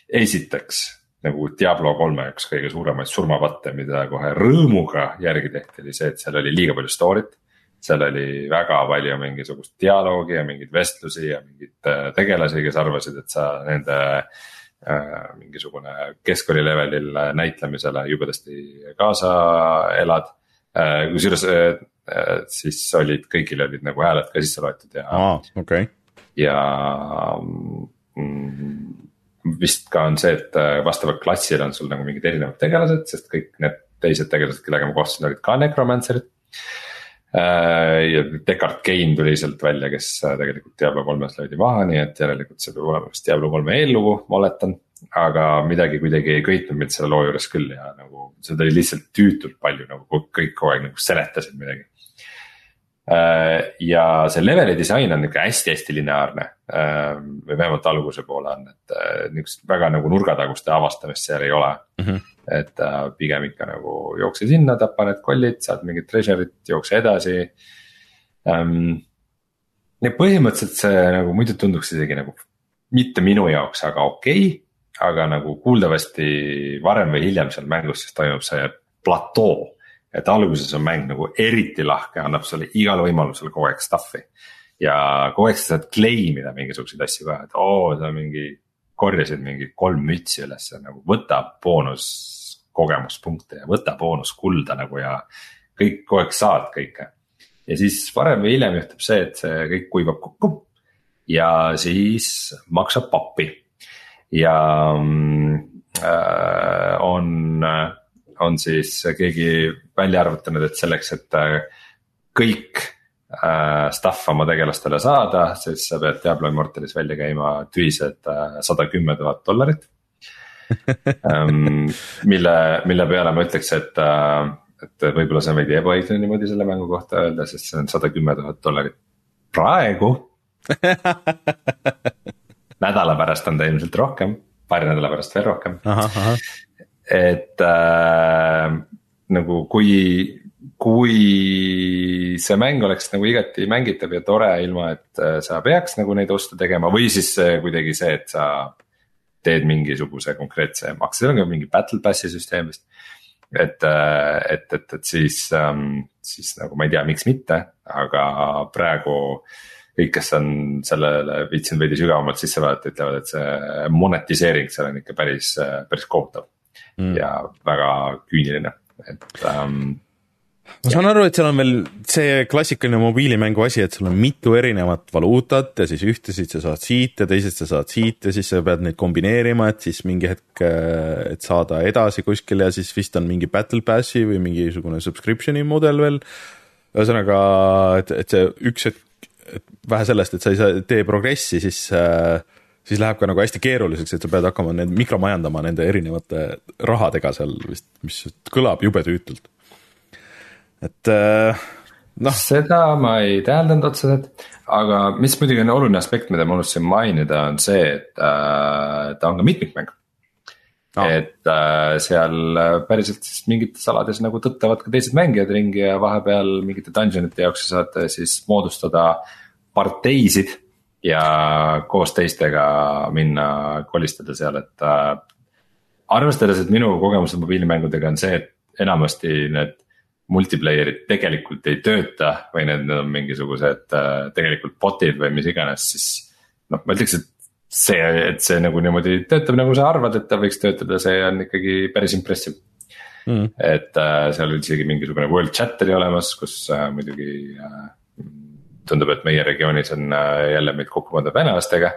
Speaker 2: esiteks nagu Diablo kolme üks kõige suuremaid surmapatte, mida kohe rõõmuga järgi tehti, oli see, et seal oli liiga palju story't seal oli väga palju mingisugust dialoogi ja mingeid vestlusi ja mingeid äh, tegelasi, kes arvasid, et sa nende äh,. mingisugune keskkooli levelil näitlemisele jubedasti kaasa elad äh,, kusjuures äh, siis olid, kõigil olid nagu hääled ka sisse loetud ja
Speaker 1: ah,. Okay.
Speaker 2: ja mm, vist ka on see, et äh, vastavalt klassile on sul nagu mingid erinevad tegelased, sest kõik need teised tegelased, kellega ma kohtusin, olid ka necromancer'id Äh, ja Descartes Kane tuli sealt välja, kes äh, tegelikult Diablo kolmes löödi maha, nii et järelikult see peab olema vist Diablo kolme eellugu, ma oletan. aga midagi kuidagi ei köitnud mind selle loo juures küll ja nagu seda oli lihtsalt tüütult palju nagu kõik kogu aeg nagu seletasid midagi. Äh, ja see leveli disain on nihuke hästi-hästi lineaarne või vähemalt alguse poole on, et niukest väga nagu nurgataguste avastamist seal ei ole mm. -hmm et äh, pigem ikka nagu jookse sinna, tapa need kollid, saad mingit treasure'it, jookse edasi ähm,. ja põhimõtteliselt see nagu muidu tunduks isegi nagu mitte minu jaoks, aga okei okay,. aga nagu kuuldavasti varem või hiljem seal mängus siis toimub see platoo. et alguses on mäng nagu eriti lahke, annab sulle igal võimalusel kogu aeg stuff'i. ja kogu aeg sa saad claim ida mingisuguseid asju ka, et oo, sa mingi korjasid mingi kolm mütsi ülesse nagu võta boonus kogemuspunkte ja võta boonus kulda nagu ja kõik kogu aeg saad kõike. ja siis varem või hiljem juhtub see, et see kõik kuivab kokku ja siis maksab pappi. ja äh, on, on siis keegi välja arvutanud, et selleks, et äh, kõik äh, stuff oma tegelastele saada, siis sa pead Diablo Immortalis välja käima tühised äh, sada kümme tuhat dollarit. <laughs> Ähm, mille, mille peale ma ütleks, et, äh, et võib-olla see on veidi ebaõiglane niimoodi selle mängu kohta öelda, sest see on sada kümme tuhat dollarit. Praegu? <laughs> Nädala pärast on ta ilmselt rohkem, paari nädala pärast veel rohkem. et äh, nagu kui, kui see mäng oleks nagu igati mängitav ja tore, ilma et äh, sa peaks nagu neid oste tegema või siis kuidagi see, et sa teed mingisuguse konkreetse makse, seal on ka mingi battle pass'i süsteem vist. et, äh, et, et, et siis, ähm, siis nagu ma ei tea, miks mitte, aga praegu kõik, kes on sellele viitsinud veidi sügavamalt sisse vaadata, ütlevad, et see monetiseering seal on ikka päris, päris kohutav mm. ja väga küüniline, et um,
Speaker 1: ma saan aru, et seal on veel see klassikaline mobiilimängu asi, et sul on mitu erinevat valuutat ja siis ühtesid sa saad siit ja teised sa saad siit ja siis sa pead neid kombineerima, et siis mingi hetk, et saada edasi kuskile ja siis vist on mingi battle pass'i või mingisugune subscription'i mudel veel. ühesõnaga, et, et see üks hetk, et vähe sellest, et sa ei saa, tee progressi, siis siis läheb ka nagu hästi keeruliseks, et sa pead hakkama need mikromajandama nende erinevate rahadega seal vist, mis kõlab jube tüütult et äh,
Speaker 2: noh. seda ma ei täheldanud otseselt, aga mis muidugi on oluline aspekt, mida ma unustasin mainida, on see, et äh, ta on ka mitmikmäng no.. et äh, seal päriselt siis mingites alades nagu tõttavad ka teised mängijad ringi ja vahepeal mingite dungeonite jaoks sa saad siis moodustada parteisid. ja koos teistega minna kolistada seal, et äh, arvestades, et minu kogemused mobiilimängudega on see, et enamasti need multiplayer'id tegelikult ei tööta või need, need on mingisugused äh, tegelikult bot'id või mis iganes, siis. noh, ma ütleks, et see, et see nagu niimoodi töötab, nagu sa arvad, et ta võiks töötada, see on ikkagi päris impressive mm.. et äh, seal oli isegi mingisugune world chat oli olemas, kus äh, muidugi äh, tundub, et meie regioonis on äh, jälle meid kokku pandud venelastega.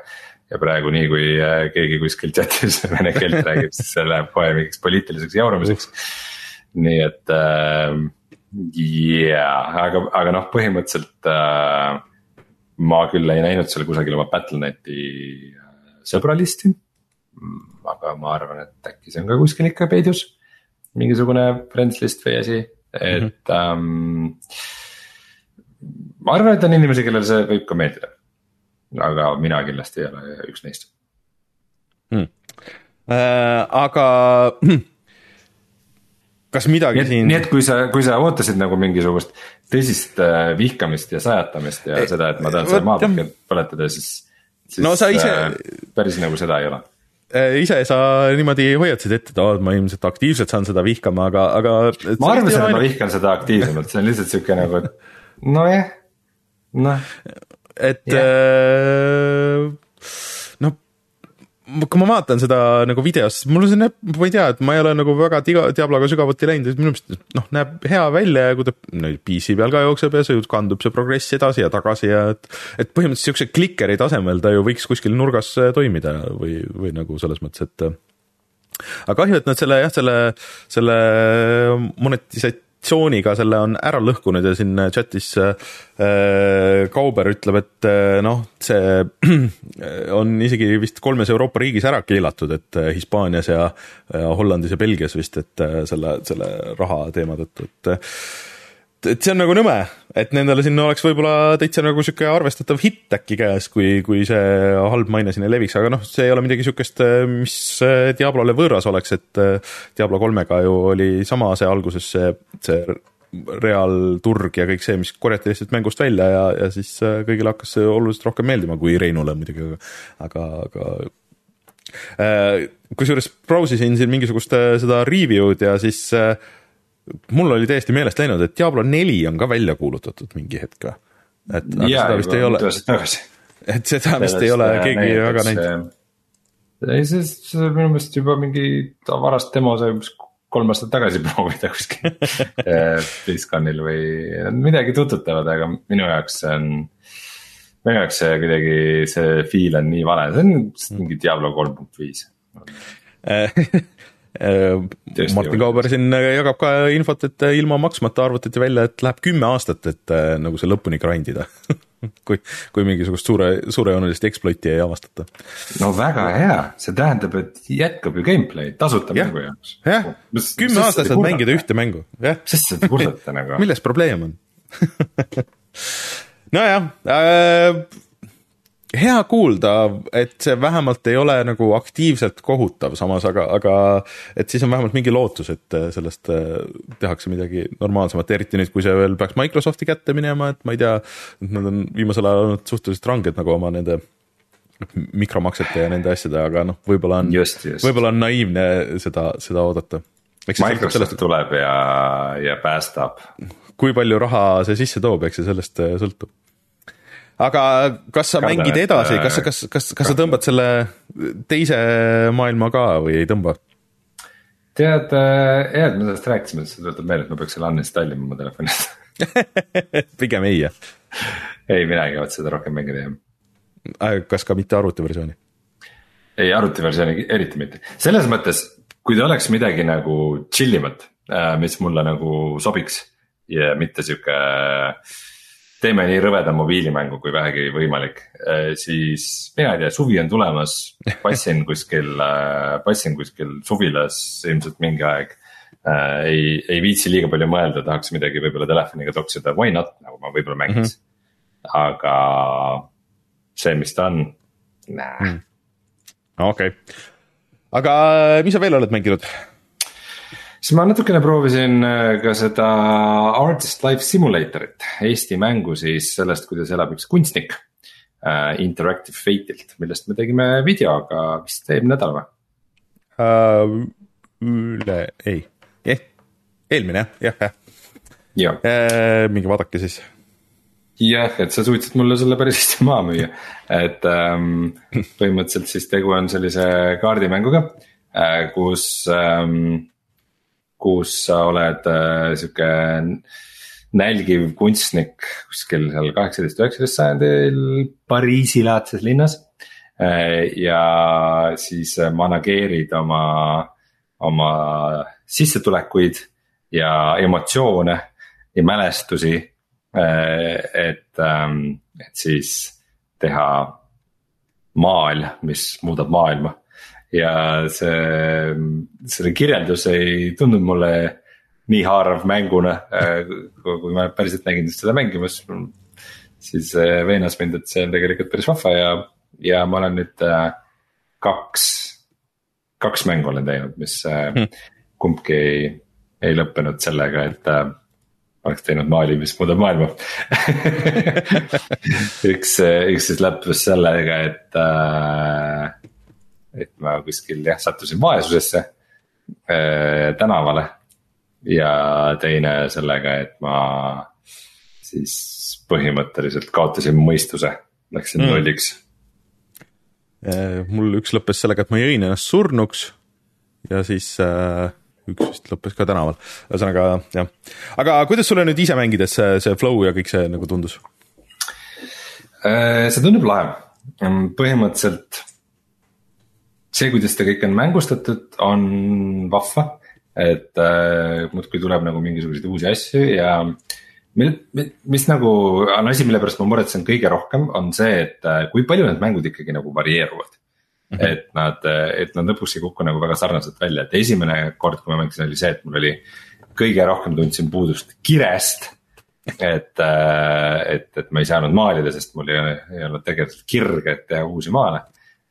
Speaker 2: ja praegu nii, kui äh, keegi kuskil chat'is <laughs> vene keelt räägib, siis see läheb kohe mingiks poliitiliseks jauramiseks. Nii et äh, jaa, aga, aga noh, põhimõtteliselt äh, ma küll ei näinud seal kusagil oma Battle.net'i äh, sõbralisti. aga ma arvan, et äkki see on ka kuskil ikka peidus, mingisugune friends list või asi, et mm -hmm. ähm, ma arvan, et on inimesi, kellele see võib ka meeldida. aga mina kindlasti ei ole üks neist
Speaker 1: hmm.. Äh, aga kas midagi
Speaker 2: nii,
Speaker 1: siin.
Speaker 2: nii et kui sa, kui sa ootasid nagu mingisugust tõsist äh, vihkamist ja sajatamist ja e, seda, et ma tahan seda maapõhja põletada, siis. siis
Speaker 1: no sa ise
Speaker 2: äh,. päris nagu seda ei ole
Speaker 1: äh, ise sa niimoodi hoiatasid ette, et oh, ma ilmselt aktiivselt saan seda vihkama, aga, aga.
Speaker 2: ma arvasin, et ma vihkan seda aktiivsemalt, see on lihtsalt sihuke nagu, et nojah, noh.
Speaker 1: et yeah. äh, kui ma vaatan seda nagu videos, siis mulle see näeb, ma ei tea, et ma ei ole nagu väga tiga, Diabloga sügavuti läinud, et minu meelest noh, näeb hea välja ja kui ta nüüd PC peal ka jookseb ja see kandub see progress edasi ja tagasi ja et et põhimõtteliselt siukse klikeri tasemel ta ju võiks kuskil nurgas toimida või, või nagu selles mõttes, et aga kahju, et nad selle jah, selle, selle monetisat-, diktsiooniga selle on ära lõhkunud ja siin chat'is äh, Kauber ütleb, et äh, noh, see <clears throat> on isegi vist kolmes Euroopa riigis ära keelatud, et äh, Hispaanias ja, ja Hollandis ja Belgias vist, et äh, selle, selle raha teema tõttu, et äh, et see on nagu nõme, et nendele sinna oleks võib-olla täitsa nagu sihuke arvestatav hitt äkki käes, kui, kui see halb maine sinna leviks, aga noh, see ei ole midagi sihukest, mis Diablole võõras oleks, et Diablo kolmega ju oli sama see alguses see, see reaalturg ja kõik see, mis korjati lihtsalt mängust välja ja, ja siis kõigile hakkas see oluliselt rohkem meeldima kui Reinule muidugi, aga, aga äh, kusjuures brausisin siin mingisugust seda review'd ja siis äh, mul oli täiesti meelest läinud, et Diablo neli on ka välja kuulutatud mingi hetk või? et
Speaker 2: ja, seda vist ei ole.
Speaker 1: et seda vist ei ole keegi väga näinud.
Speaker 2: ei, see, see minu meelest juba mingi varast demo sai umbes kolm aastat tagasi <laughs> proovida kuskil <laughs> BlizzConil või midagi tutvutavad, aga minu jaoks see on. minu jaoks see kuidagi, see feel on nii vale, see on mingi Diablo kolm punkt viis <laughs>
Speaker 1: Martin Kauber siin äh, jagab ka infot, et äh, ilma maksmata arvutati välja, et läheb kümme aastat, et äh, nagu see lõpuni grind ida <laughs> kui, kui mingisugust suure, suurejoonelist exploit'i ei avastata.
Speaker 2: no väga hea, see tähendab, et jätkab ju gameplay tasuta
Speaker 1: ja,
Speaker 2: mängu jaoks.
Speaker 1: jah, kümme aastat saad mängida ühte mängu, jah.
Speaker 2: sest seda kurdate nagu. <laughs>
Speaker 1: milles probleem on <laughs> nojah äh,, hea kuulda, et see vähemalt ei ole nagu aktiivselt kohutav, samas aga, aga et siis on vähemalt mingi lootus, et äh, sellest äh, tehakse midagi normaalsemat, eriti nüüd, kui see veel peaks Microsofti kätte minema, et ma ei tea, nad on viimasel ajal olnud suhteliselt ranged nagu oma nende mikromaksete ja nende asjade, aga noh, võib-olla on, võib-olla on naiivne seda, seda oodata.
Speaker 2: Microsoft sellest, tuleb ja, ja päästab.
Speaker 1: kui palju raha see sisse toob, eks see sellest äh, sõltub aga kas sa Kardan, mängid edasi, kas sa, kas, kas, kas sa tõmbad selle teise maailma ka või ei tõmba?
Speaker 2: tead, äh, hea, et me sellest rääkisime, sest see tuletab meelde, et ma peaks selle uninstall ima oma telefonist <laughs>
Speaker 1: pigem ei, jah?
Speaker 2: ei, mina ei kavatse seda rohkem mängida,
Speaker 1: jah. kas ka mitte arvutiversiooni?
Speaker 2: ei, arvutiversiooni eriti mitte, selles mõttes, kui ta oleks midagi nagu chill imat, äh, mis mulle nagu sobiks ja mitte sihuke äh, teeme nii rõveda mobiilimängu kui vähegi võimalik, äh, siis mina ei tea, suvi on tulemas, passin kuskil, äh, passin kuskil suvilas ilmselt mingi aeg. Äh, ei, ei viitsi liiga palju mõelda, tahaks midagi võib-olla telefoniga toksida, why not, nagu ma võib-olla mängiks mm. -hmm. aga see, mis ta on, näe.
Speaker 1: Mm. okei aga mis sa veel oled mänginud?
Speaker 2: Siis ma natukene proovisin äh, ka seda Artist Life Simulatorit, Eesti mängu siis sellest, kuidas elab üks kunstnik äh,. Interactive Fate'ilt, millest me tegime video ka vist eelmine nädal või
Speaker 1: uh,? üle, ei eh,, eelmine jah, jah, jah uh,. minge vaadake siis
Speaker 2: jah, et sa suutsid mulle selle päris hästi maha müüa, et ähm, põhimõtteliselt siis tegu on sellise kaardimänguga äh,, kus ähm, kus sa oled äh, sihuke nälgiv kunstnik kuskil seal kaheksateist, üheksateist sajandil Pariisi-laadses linnas. Äh, ja siis manageerid oma, oma sissetulekuid ja emotsioone ja mälestusi. Äh, et, ähm, et siis teha maal, mis muudab maailma ja see, selle kirjeldus ei tundunud mulle nii haarav mänguna, äh, kui ma päriselt nägin seda mängimas. siis äh, veenas mind, et see on tegelikult päris vahva ja, ja ma olen nüüd äh, kaks, kaks mängu olen teinud, mis hmm. kumbki ei, ei lõppenud sellega, et oleks teinud maali, mis muudab maailma <laughs> üks, üks siis lõppes sellega, et äh, et ma kuskil jah, sattusin vaesusesse äh, tänavale. ja teine sellega, et ma siis põhimõtteliselt kaotasin mõistuse, läksin mm. nulliks.
Speaker 1: mul üks lõppes sellega, et ma jõin ennast surnuks ja siis äh, üks vist lõppes ka tänaval, ühesõnaga jah. aga kuidas sulle nüüd ise mängides see, see flow ja kõik see nagu tundus?
Speaker 2: see tundub lahe, põhimõtteliselt see, kuidas seda kõik on mängustatud, on vahva. et äh, muudkui tuleb nagu mingisuguseid uusi asju ja mil, mis nagu on asi, mille pärast ma muretsen kõige rohkem, on see, et äh, kui palju need mängud ikkagi nagu varieeruvad Mm -hmm. et nad, et nad lõpuks ei kuku nagu väga sarnaselt välja, et esimene kord, kui ma mängisin, oli see, et mul oli kõige rohkem tundsin puudust kirest. et, et, et ma ei saanud maalida, sest mul ei, ei olnud tegelikult kirge, et teha uusi maale.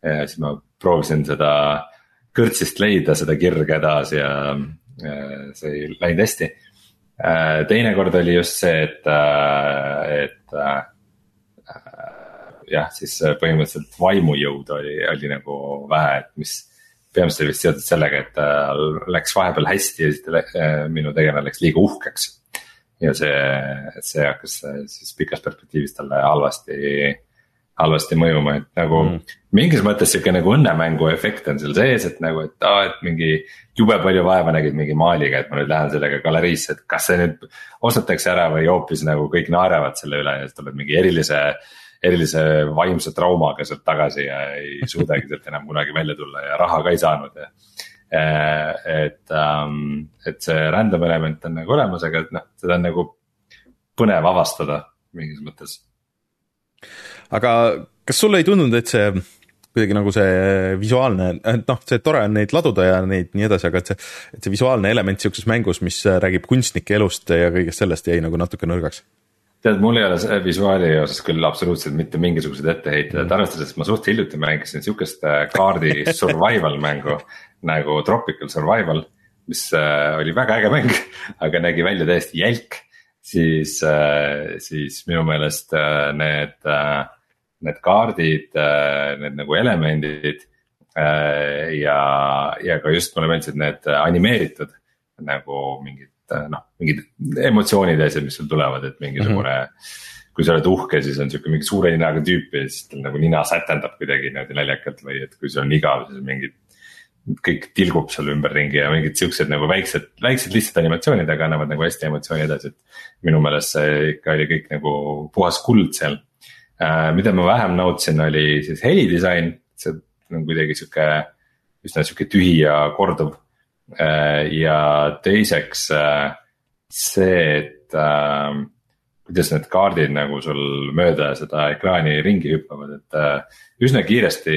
Speaker 2: ja siis ma proovisin seda kõrtsist leida seda kirge edasi ja see ei läinud hästi. teine kord oli just see, et, et jah, siis äh, põhimõtteliselt vaimujõud oli, oli nagu vähe, et mis. peamiselt oli vist seotud sellega, et äh, läks vahepeal hästi ja siis ta, äh, minu tegelane läks liiga uhkeks. ja see, see hakkas siis pikas perspektiivis talle halvasti, halvasti mõjuma, et nagu mm. mingis mõttes sihuke nagu õnnemängu efekt on seal sees, et nagu, et aa, et mingi. jube palju vaeva nägid mingi maaliga, et ma nüüd lähen sellega galeriisse, et kas see nüüd ostetakse ära või hoopis nagu kõik naeravad selle üle ja siis tuleb mingi erilise erilise vaimse traumaga sealt tagasi ja ei suudagi sealt enam kunagi välja tulla ja raha ka ei saanud ja. et, ähm, et see random element on nagu olemas, aga et noh, seda on nagu põnev avastada mingis mõttes.
Speaker 1: Aga kas sulle ei tundunud, et see kuidagi nagu see visuaalne, et noh, see tore on neid laduda ja neid nii edasi, aga et see, et see visuaalne element sihukeses mängus, mis räägib kunstnike elust ja kõigest sellest jäi nagu natuke nõrgaks
Speaker 2: tead, mul ei ole visuaali osas küll absoluutselt mitte mingisuguseid etteheiteid, et arvestades, et ma suht hiljuti mängisin sihukest äh, kaardi <laughs> survival mängu nagu Tropical Survival. mis äh, oli väga äge mäng, <laughs> aga nägi välja täiesti jälk, siis, äh, siis minu meelest need, need kaardid, need nagu elemendid. ja, ja ka just mulle meeldisid need animeeritud nagu mingid Äh, noh, mingid emotsioonid ja asjad, mis sul tulevad, et mingisugune mm. -hmm. kui sa oled uhke, siis on sihuke mingi suure ninaga tüüp ja siis tal nagu nina sätendab kuidagi niimoodi naljakalt või et kui sul on igav, siis mingid. kõik tilgub seal ümberringi ja mingid siuksed nagu väiksed, väiksed lihtsad animatsioonid, aga annavad nagu hästi emotsiooni edasi, et. minu meelest see ikka oli kõik nagu puhas kuld seal äh,. Mida ma vähem nautisin, oli siis helidisain, see on kuidagi sihuke üsna sihuke tühi ja korduv. Äh, ja teiseks äh, see, et äh, kuidas need kaardid nagu sul mööda seda ekraani ringi hüppavad, et üsna kiiresti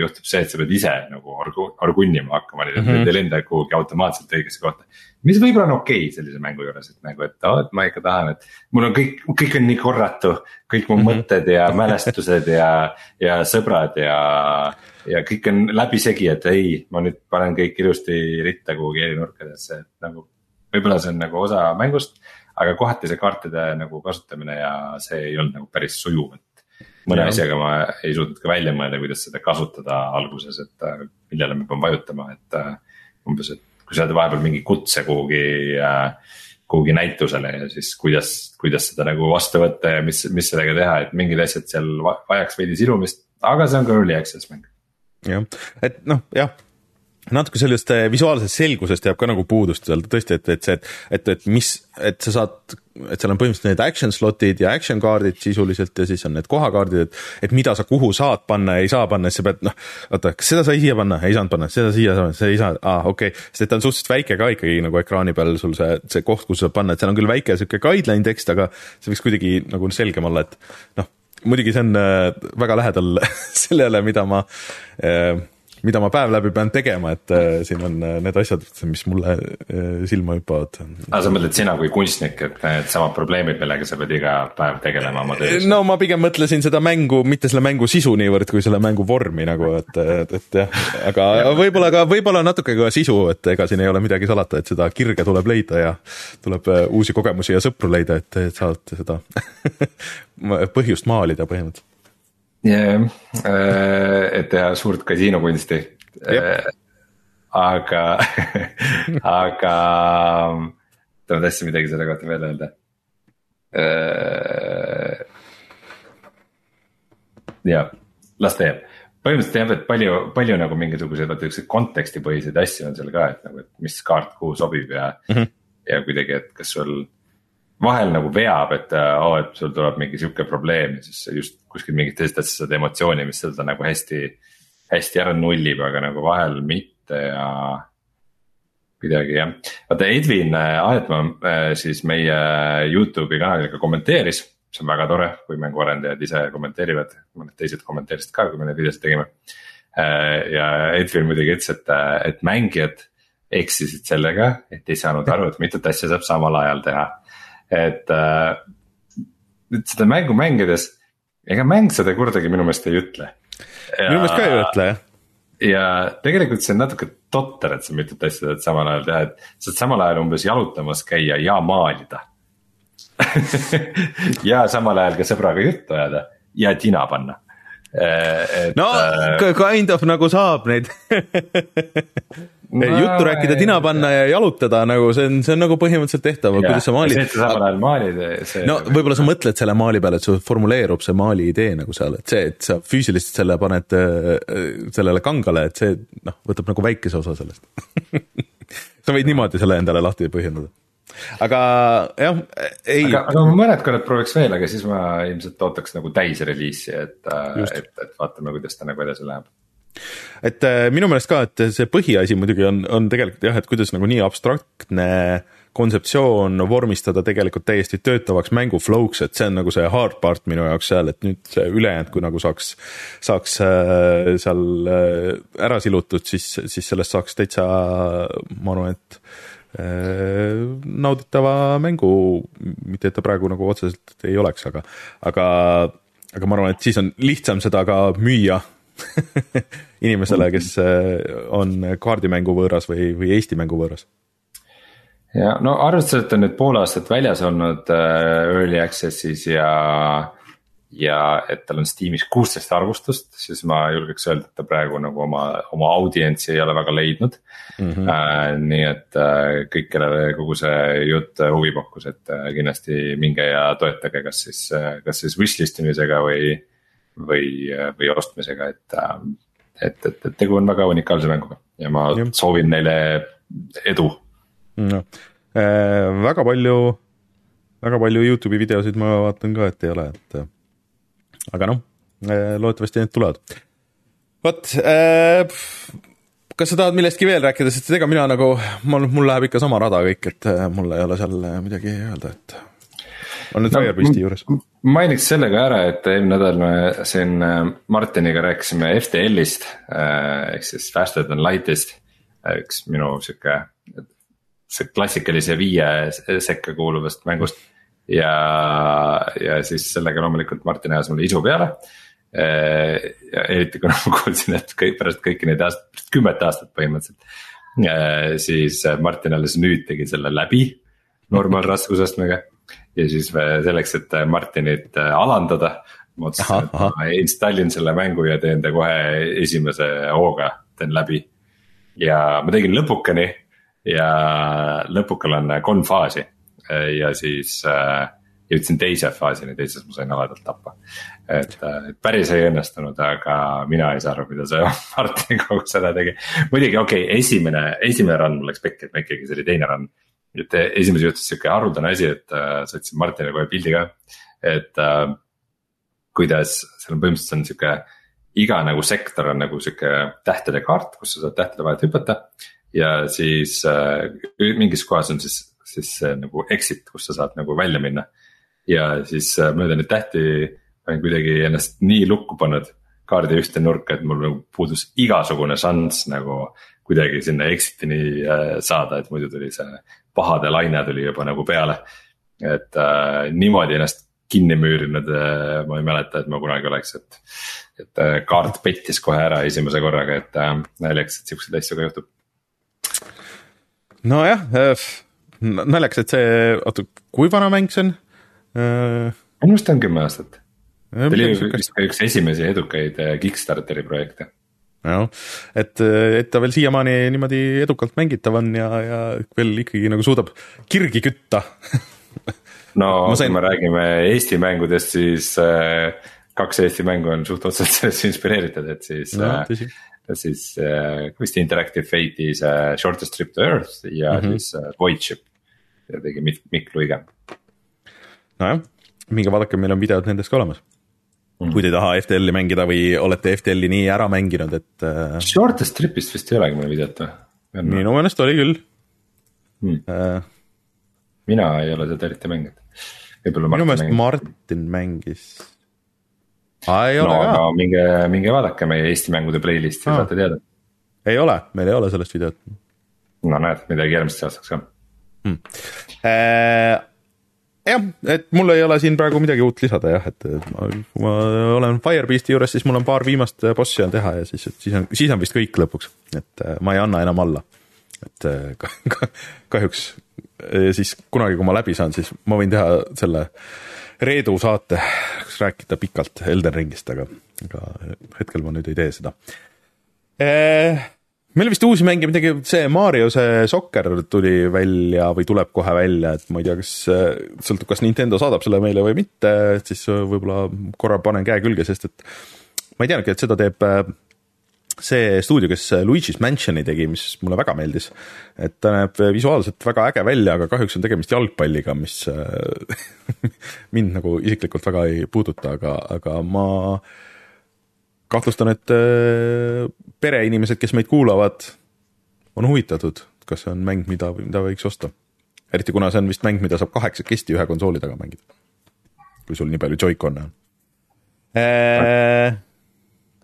Speaker 2: juhtub see, et sa pead ise nagu argu-, argunnima hakkama, et mm -hmm. ei lenda kuhugi automaatselt õigesse kohta. mis võib-olla on okei okay sellise mängu juures, et nagu, et aa, et ma ikka tahan, et mul on kõik, kõik on nii korratu. kõik mu mm -hmm. mõtted ja mälestused ja, ja sõbrad ja ja kõik on läbisegi, et ei, ma nüüd panen kõik ilusti ritta kuhugi eri nurkadesse, et nagu. võib-olla see on nagu osa mängust, aga kohati see kaartide nagu kasutamine ja see ei olnud nagu päris sujuv, et. mõne ja. asjaga ma ei suutnud ka välja mõelda, kuidas seda kasutada alguses, et äh, millele ma pean vajutama, et äh, umbes, et kui sa oled vahepeal mingi kutse kuhugi äh, kuhugi näitusele ja siis kuidas, kuidas seda nagu vastu võtta ja mis, mis sellega teha, et mingid asjad seal vajaks veidi silumist, aga see on ka early access mäng
Speaker 1: jah, et noh, jah natuke sellest äh, visuaalsest selgusest jääb ka nagu puudust seal tõesti, et, et see, et, et, et mis, et sa saad, et seal on põhimõtteliselt need action slot'id ja action kaardid sisuliselt ja siis on need kohakaardid, et. et mida sa kuhu saad panna ja ei saa panna, siis sa pead noh, oota, kas seda sai siia panna, ei saanud panna, seda siia, seda ei saa, aa okei okay., sest et ta on suhteliselt väike ka ikkagi nagu ekraani peal sul see, see koht, kus sa saad panna, et seal on küll väike sihuke guideline tekst, aga see võiks kuidagi nagu selgem olla, et noh muidugi see on äh, väga lähedal <laughs> sellele, mida ma äh, mida ma päev läbi pean tegema, et äh, siin on äh, need asjad, mis mulle äh, silma hüppavad.
Speaker 2: aga sa mõtled sina kui kunstnik, et needsamad probleemid, millega sa pead iga päev tegelema oma töös?
Speaker 1: no ma pigem mõtlesin seda mängu, mitte selle mängu sisu niivõrd, kui selle mängu vormi nagu, et, et, et jah, aga võib-olla ka, võib-olla natuke ka sisu, et ega siin ei ole midagi salata, et seda kirge tuleb leida ja tuleb uusi kogemusi ja sõpru leida, et, saate seda <laughs> põhjust maalida põhimõtteliselt
Speaker 2: yeah,, et teha suurt kasiinokunsti yep.. aga <laughs> aga ma tahtsin midagi selle kohta veel öelda. ja, las ta jääb, põhimõtteliselt jah, et palju, palju nagu mingisuguseid vaata siukseid kontekstipõhiseid asju on seal ka, et nagu, et mis kaart kuhu sobib ja mm, -hmm. ja kuidagi, et kas sul. Vahel nagu veab, et oo oh,, et sul tuleb mingi sihuke probleem ja siis just kuskil mingit teist asja saad emotsiooni, mis seda nagu hästi, hästi ära nullib, aga nagu vahel mitte ja kuidagi jah, vaata Edvin Aetmaa äh, siis meie Youtube'i kanalil ka kommenteeris see on väga tore, kui mänguarendajad ise kommenteerivad, mõned teised kommenteerisid ka, kui me neid videosid tegime. Äh, ja Edwin muidugi ütles, et, et mängijad eksisid sellega, et ei saanud aru, et mitut asja saab samal ajal teha. Et äh, nüüd seda mängu mängides, ega mäng seda kordagi minu meelest ei ütle.
Speaker 1: minu meelest ka ei ütle jah
Speaker 2: ja tegelikult see on natuke totter, et sa mitut asja tahad samal ajal teha, et sa saad samal ajal umbes jalutamas käia ja maalida <laughs> ja samal ajal ka sõbraga juttu ajada ja tina panna.
Speaker 1: Et, no äh, kind of nagu saab neid <laughs> juttu rääkida, tina panna ja jalutada nagu see on, see on nagu põhimõtteliselt tehtav, kuidas sa maalid.
Speaker 2: see, et sa samal ajal maalid.
Speaker 1: no võib-olla sa mõtled selle maali peale, et sul formuleerub see maali idee nagu seal, et see, et sa füüsiliselt selle paned äh, sellele kangale, et see noh, võtab nagu väikese osa sellest <laughs> sa võid niimoodi selle endale lahti põhjendada aga jah, ei.
Speaker 2: aga, aga ma mõned korrad prooviks veel, aga siis ma ilmselt ootaks nagu täisreliisi, et, et, et vaatame, kuidas ta nagu edasi läheb
Speaker 1: et äh, minu meelest ka, et see põhiasi muidugi on, on tegelikult jah, et kuidas nagu nii abstraktne kontseptsioon vormistada tegelikult täiesti töötavaks mängu flow'ks, et see on nagu see hard part minu jaoks seal, et nüüd see ülejäänud, kui nagu saaks, saaks äh, seal äh, ära silutud, siis, siis sellest saaks täitsa, ma arvan, et nauditava mängu, mitte et ta praegu nagu otseselt ei oleks, aga, aga, aga ma arvan, et siis on lihtsam seda ka müüa <laughs> inimesele, kes äh, on kaardimängu võõras või, või Eesti mängu võõras
Speaker 2: ja no arvestades, et on nüüd pool aastat väljas olnud äh, early access'is ja ja et tal on Steamis kuusteist arvustust, siis ma julgeks öelda, et ta praegu nagu oma, oma audientsi ei ole väga leidnud mm. -hmm. Äh, nii et äh, kõik, kellele kogu see jutt huvi pakkus, et äh, kindlasti minge ja toetage, kas siis, kas siis wishlist imisega või, või, või ostmisega, et äh,. et, et, et tegu on väga unikaalse mänguga ja ma ja. soovin neile edu
Speaker 1: no.. Äh, väga palju, väga palju Youtube'i videosid ma vaatan ka, et ei ole, et aga noh, äh, loodetavasti need tulevad. vot äh,, kas sa tahad millestki veel rääkida, sest ega mina nagu, mul, mul läheb ikka sama rada kõik, et äh, mul ei ole seal äh, midagi öelda, et on nüüd no, Firebeasti juures.
Speaker 2: mainiks selle ka ära, et eelmine nädal me siin Martiniga rääkisime FTL-ist ehk siis Faster than light'ist. üks minu sihuke, see klassikalise viie sekka kuuluvast mängust ja, ja siis sellega loomulikult Martin ajas mulle isu peale. ja eriti kuna ma <laughs> kuulsin, et kõik pärast kõiki neid aastaid, kümmet aastat põhimõtteliselt. siis Martin alles nüüd tegi selle läbi normaalraskusastmega. <laughs> ja siis selleks, et Martinit alandada, ma otsustasin, et ma installin selle mängu ja teen ta kohe esimese hooga, teen läbi. ja ma tegin lõpukani ja lõpukal on kolm faasi ja siis äh, jõudsin teise faasini, teises ma sain haledalt tappa. äh, et päris ei õnnestunud, aga mina ei saa aru, mida see <laughs> Martin kogu seda tegi. muidugi okei okay,, esimene, esimene run mul läks pekki, et ma ikkagi, see oli teine run. Et esimese juhtus sihuke haruldane asi, et äh, saatsin Martinile kohe pildi ka, et äh, kuidas seal on põhimõtteliselt on sihuke iga nagu sektor on nagu sihuke tähtede kaart, kus sa saad tähtede vahelt hüpata. ja siis äh, mingis kohas on siis siis see nagu exit, kust sa saad nagu välja minna. ja siis äh, mööda neid tähti olen kuidagi ennast nii lukku pannud kaardi ühte nurka, et mul nagu puudus igasugune šanss nagu kuidagi sinna exit'ini äh, saada, et muidu tuli see pahade laine tuli juba nagu peale. et äh, niimoodi ennast kinni müürinud äh, ma ei mäleta, et ma kunagi oleks, et. et äh, kaart pettis kohe ära esimese korraga, et äh, naljakas, et siukseid asju ka juhtub.
Speaker 1: nojah äh naljakas, et see, oota, kui vana mäng see on?
Speaker 2: Äh, minu arust on kümme aastat. ta oli vist ka üks esimesi edukaid äh, Kickstarteri projekte.
Speaker 1: Jah, et, et ta veel siiamaani niimoodi edukalt mängitav on ja, ja veel ikkagi nagu suudab kirgi kütta
Speaker 2: no <laughs> sain... kui me räägime Eesti mängudest, siis äh, kaks Eesti mängu on suht otseselt sellest inspireeritud, et siis no,. siis vist Interactive Fate'i see Shortest Trip to Earth ja mm -hmm. siis Void Ship. ja tegi Mikk, Mikk Luige.
Speaker 1: nojah, minge vaadake, meil on videod nendest ka olemas. Kui te ei taha FTL-i mängida või olete FTL-i nii ära mänginud, et
Speaker 2: äh.... Shortest trip'ist vist ei olegi meil videot või?
Speaker 1: minu meelest oli küll
Speaker 2: mm.. Äh... mina ei ole seda eriti mänginud.
Speaker 1: minu meelest. Martin mängis. ei ole
Speaker 2: no, ka. minge, minge vaadake meie Eesti mängude playlist'i ja saate teada.
Speaker 1: ei ole, meil ei ole sellest videot.
Speaker 2: no näed, midagi järgmiseks aastaks ka
Speaker 1: mm.. Äh, jah, et mul ei ole siin praegu midagi uut lisada jah, et ma, kui ma olen Firebeasti juures, siis mul on paar viimast bossi on teha ja siis, siis on, siis on vist kõik lõpuks, et äh, ma ei anna enam alla. et äh, <laughs> kahjuks siis kunagi, kui ma läbi saan, siis ma võin teha selle Reedu saate, kus rääkida pikalt Elden Ringist, aga, aga hetkel ma nüüd ei tee seda eh, meil vist uusi mänge midagi, see Mario see Soccer tuli välja või tuleb kohe välja, et ma ei tea, kas sõltub, kas Nintendo saadab selle meile või mitte, et siis võib-olla korra panen käe külge, sest et ma ei teadnudki, et seda teeb äh, see stuudio, kes Luigi's Mansioni tegi, mis mulle väga meeldis. et ta näeb visuaalselt väga äge välja, aga kahjuks on tegemist jalgpalliga, mis äh, <laughs> mind nagu isiklikult väga ei puuduta, aga, aga ma kahtlustan, et äh, pereinimesed, kes meid kuulavad, on huvitatud, kas see on mäng, mida, mida võiks osta. eriti kuna see on vist mäng, mida saab kaheksakesti ühe konsooli taga mängida. kui sul nii palju Joy-Con'e on. Äh,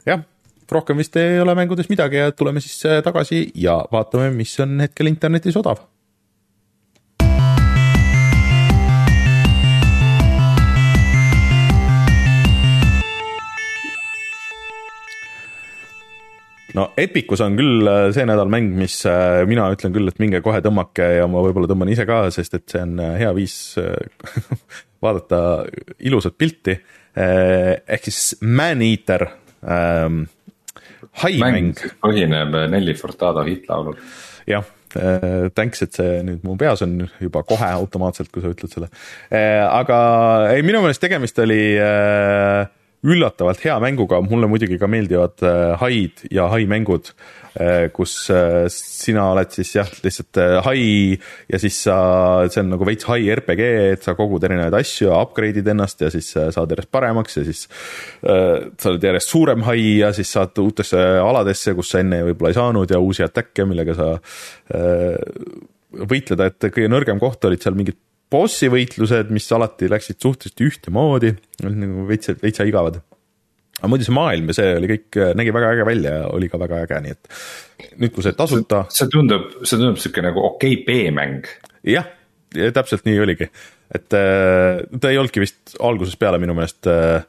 Speaker 1: jah, rohkem vist ei ole mängudes midagi ja tuleme siis äh, tagasi ja vaatame, mis on hetkel internetis odav no Epicus on küll äh, see nädal mäng, mis äh, mina ütlen küll, et minge kohe tõmmake ja ma võib-olla tõmban ise ka, sest et see on äh, hea viis <laughs> vaadata ilusat pilti. ehk siis Man-Eater ähm,, haimäng.
Speaker 2: põhineb Nelli Furtado hittlaulul.
Speaker 1: jah thanks, et see nüüd mu peas on juba kohe automaatselt, kui sa ütled selle. aga ei, minu meelest tegemist oli äh, üllatavalt hea mänguga, mulle muidugi ka meeldivad äh, haid ja hai mängud, äh, kus äh, sina oled siis jah, lihtsalt hai ja siis sa, see on nagu veits hai RPG, et sa kogud erinevaid asju ja upgrade'id ennast ja siis saad järjest paremaks ja siis sa oled järjest suurem hai ja siis saad uutesse aladesse, kus sa enne võib-olla ei saanud ja uusi attack'e, millega sa võitleda, et kõige nõrgem koht olid seal mingid bossi võitlused, mis alati läksid suhteliselt ühtemoodi, nagu veits, veitsa igavad. aga muidu see maailm ja see oli kõik, nägi väga äge välja ja oli ka väga äge, nii et nüüd, kui see tasuta.
Speaker 2: see tundub, see tundub sihuke nagu okei okay B-mäng.
Speaker 1: jah, täpselt nii oligi, et äh, ta ei olnudki vist algusest peale minu meelest Äh,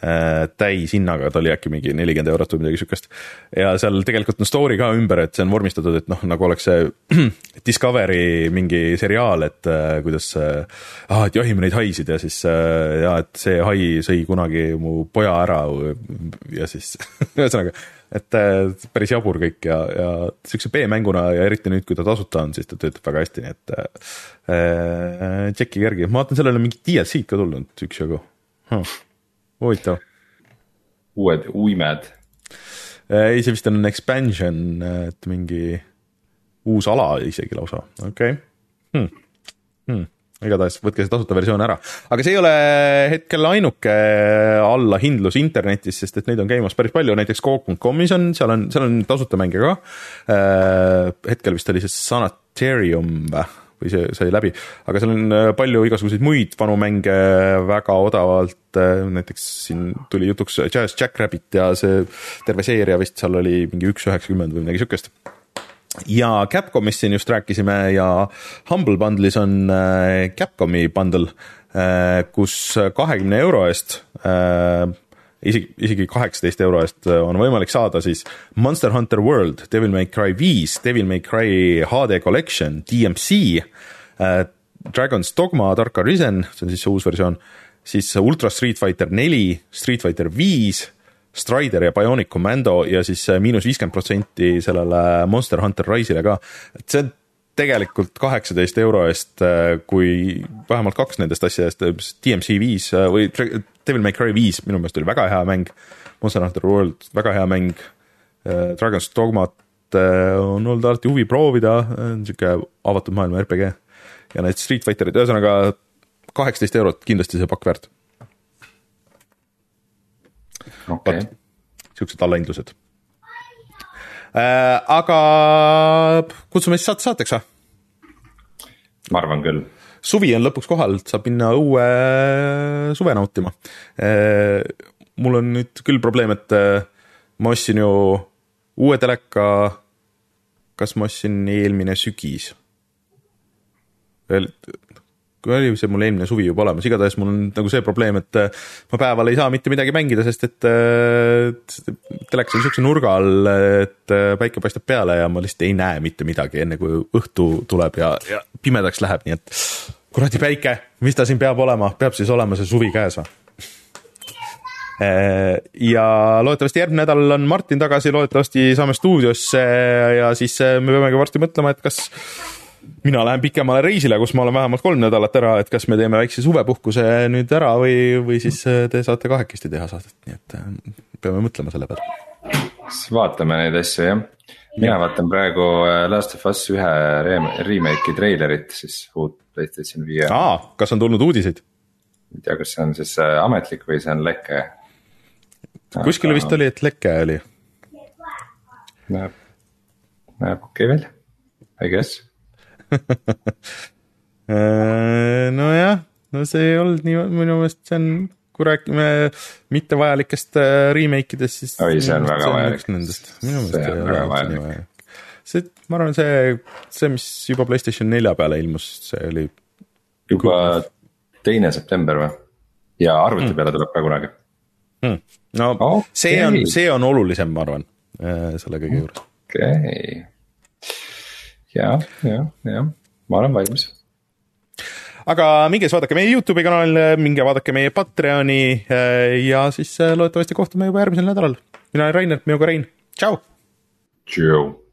Speaker 1: täishinnaga, ta oli äkki mingi nelikümmend eurot või midagi sihukest. ja seal tegelikult on story ka ümber, et see on vormistatud, et noh, nagu oleks see <clears throat> Discovery mingi seriaal, et äh, kuidas äh, ah, et jahime neid haisid ja siis äh, ja et see hai sõi kunagi mu poja ära ja siis <laughs> ühesõnaga, et äh, päris jabur kõik ja, ja sihukese B-mänguna ja eriti nüüd, kui ta tasuta on, siis ta töötab väga hästi, nii et äh, tšekkige järgi, ma vaatan, sellele on mingid DLC-d ka tulnud üksjagu. Huh huvitav.
Speaker 2: uued uimed.
Speaker 1: Äh, ei, see vist on expansion, et mingi uus ala isegi lausa, okei okay. hmm.. Hmm igatahes võtke see tasuta versioon ära, aga see ei ole hetkel ainuke allahindlus internetis, sest et neid on käimas päris palju, näiteks Coop.com'is on, seal on, seal on tasuta mänge ka. Äh, hetkel vist oli see Sanitarium või, või see sai läbi, aga seal on äh, palju igasuguseid muid vanu mänge väga odavalt, äh, näiteks siin tuli jutuks Jazz Jackrabbit ja see terve seeria vist seal oli mingi üks üheksakümmend või midagi siukest. Ja Capcomist siin just rääkisime ja Humble Bundle'is on äh, Capcomi bundle, kus kahekümne euro eest isegi, isegi kaheksateist euro eest äh, on võimalik saada siis Monster Hunter World, Devil May Cry viis, Devil May Cry HD Collection, DMC äh,, Dragon's Dogma, Dark Arisen, see on siis see uus versioon, siis Ultra Street Fighter neli, Street Fighter viis, Strider ja Bionic Commando ja siis äh, miinus viiskümmend protsenti sellele Monster Hunter Rise'ile ka, et see on tegelikult kaheksateist euro eest, kui vähemalt kaks nendest asjadest, DMC viis või Devil May Cry viis minu meelest oli väga hea mäng. Monster Hunter World, väga hea mäng. Dragon's Dogmat on olnud alati huvi proovida, sihuke avatud maailma RPG. ja need Street Fighterid, ühesõnaga kaheksateist eurot kindlasti see pakk väärt.
Speaker 2: okei okay.,
Speaker 1: siuksed allahindlused äh,. aga kutsume siis saate saateks või?
Speaker 2: Ma arvan küll.
Speaker 1: suvi on lõpuks kohal, saab minna õue suve nautima mul on nüüd küll probleem, et äh, ma ostsin ju uue teleka, kas ma ostsin eelmine sügis? Oli see mul eelmine suvi juba olemas, igatahes mul on nagu see probleem, et äh, ma päeval ei saa mitte midagi mängida, sest et äh, telekas on niisuguse nurga all, et äh, päike paistab peale ja ma lihtsalt ei näe mitte midagi, enne kui õhtu tuleb ja, ja pimedaks läheb, nii et kuradi päike, mis ta siin peab olema, peab siis olema see suvi käes või? ja loodetavasti järgmine nädal on Martin tagasi, loodetavasti saame stuudiosse ja siis me peamegi varsti mõtlema, et kas mina lähen pikemale reisile, kus ma olen vähemalt kolm nädalat ära, et kas me teeme väikse suvepuhkuse nüüd ära või, või siis äh, te saate kahekesti teha saadet, nii et äh, peame mõtlema selle peale.
Speaker 2: siis vaatame neid asju jah. mina ja. vaatan praegu äh, Last of Us ühe remake'i treilerit siis uut Playstation viie.
Speaker 1: aa, kas on tulnud uudiseid?
Speaker 2: ei tea, kas see on siis ametlik või see on leke.
Speaker 1: kuskil vist oli, et leke oli.
Speaker 2: näeb, näeb okei okay välja, I guess <laughs>
Speaker 1: nojah, no see ei olnud nii, minu meelest see on, kui räägime mittevajalikest äh, remake idest, siis.
Speaker 2: oi, see on väga vajalik.
Speaker 1: Minu meelest ei ole alati nii vajalik. see, ma arvan, see, see, mis juba Playstation nelja peale ilmus, see oli.
Speaker 2: juba teine september või? ja arvuti mm. peale tuleb ka kunagi
Speaker 1: mm.. no okay. see on, see on olulisem, ma arvan, äh, selle kõige juures.
Speaker 2: okei okay ja, ja, ja ma olen valmis.
Speaker 1: aga minge siis vaadake meie Youtube'i kanalile, minge vaadake meie Patreoni äh, ja siis äh, loodetavasti kohtume juba järgmisel nädalal. mina olen Rainer, minuga Rein, tšau.
Speaker 2: tšau.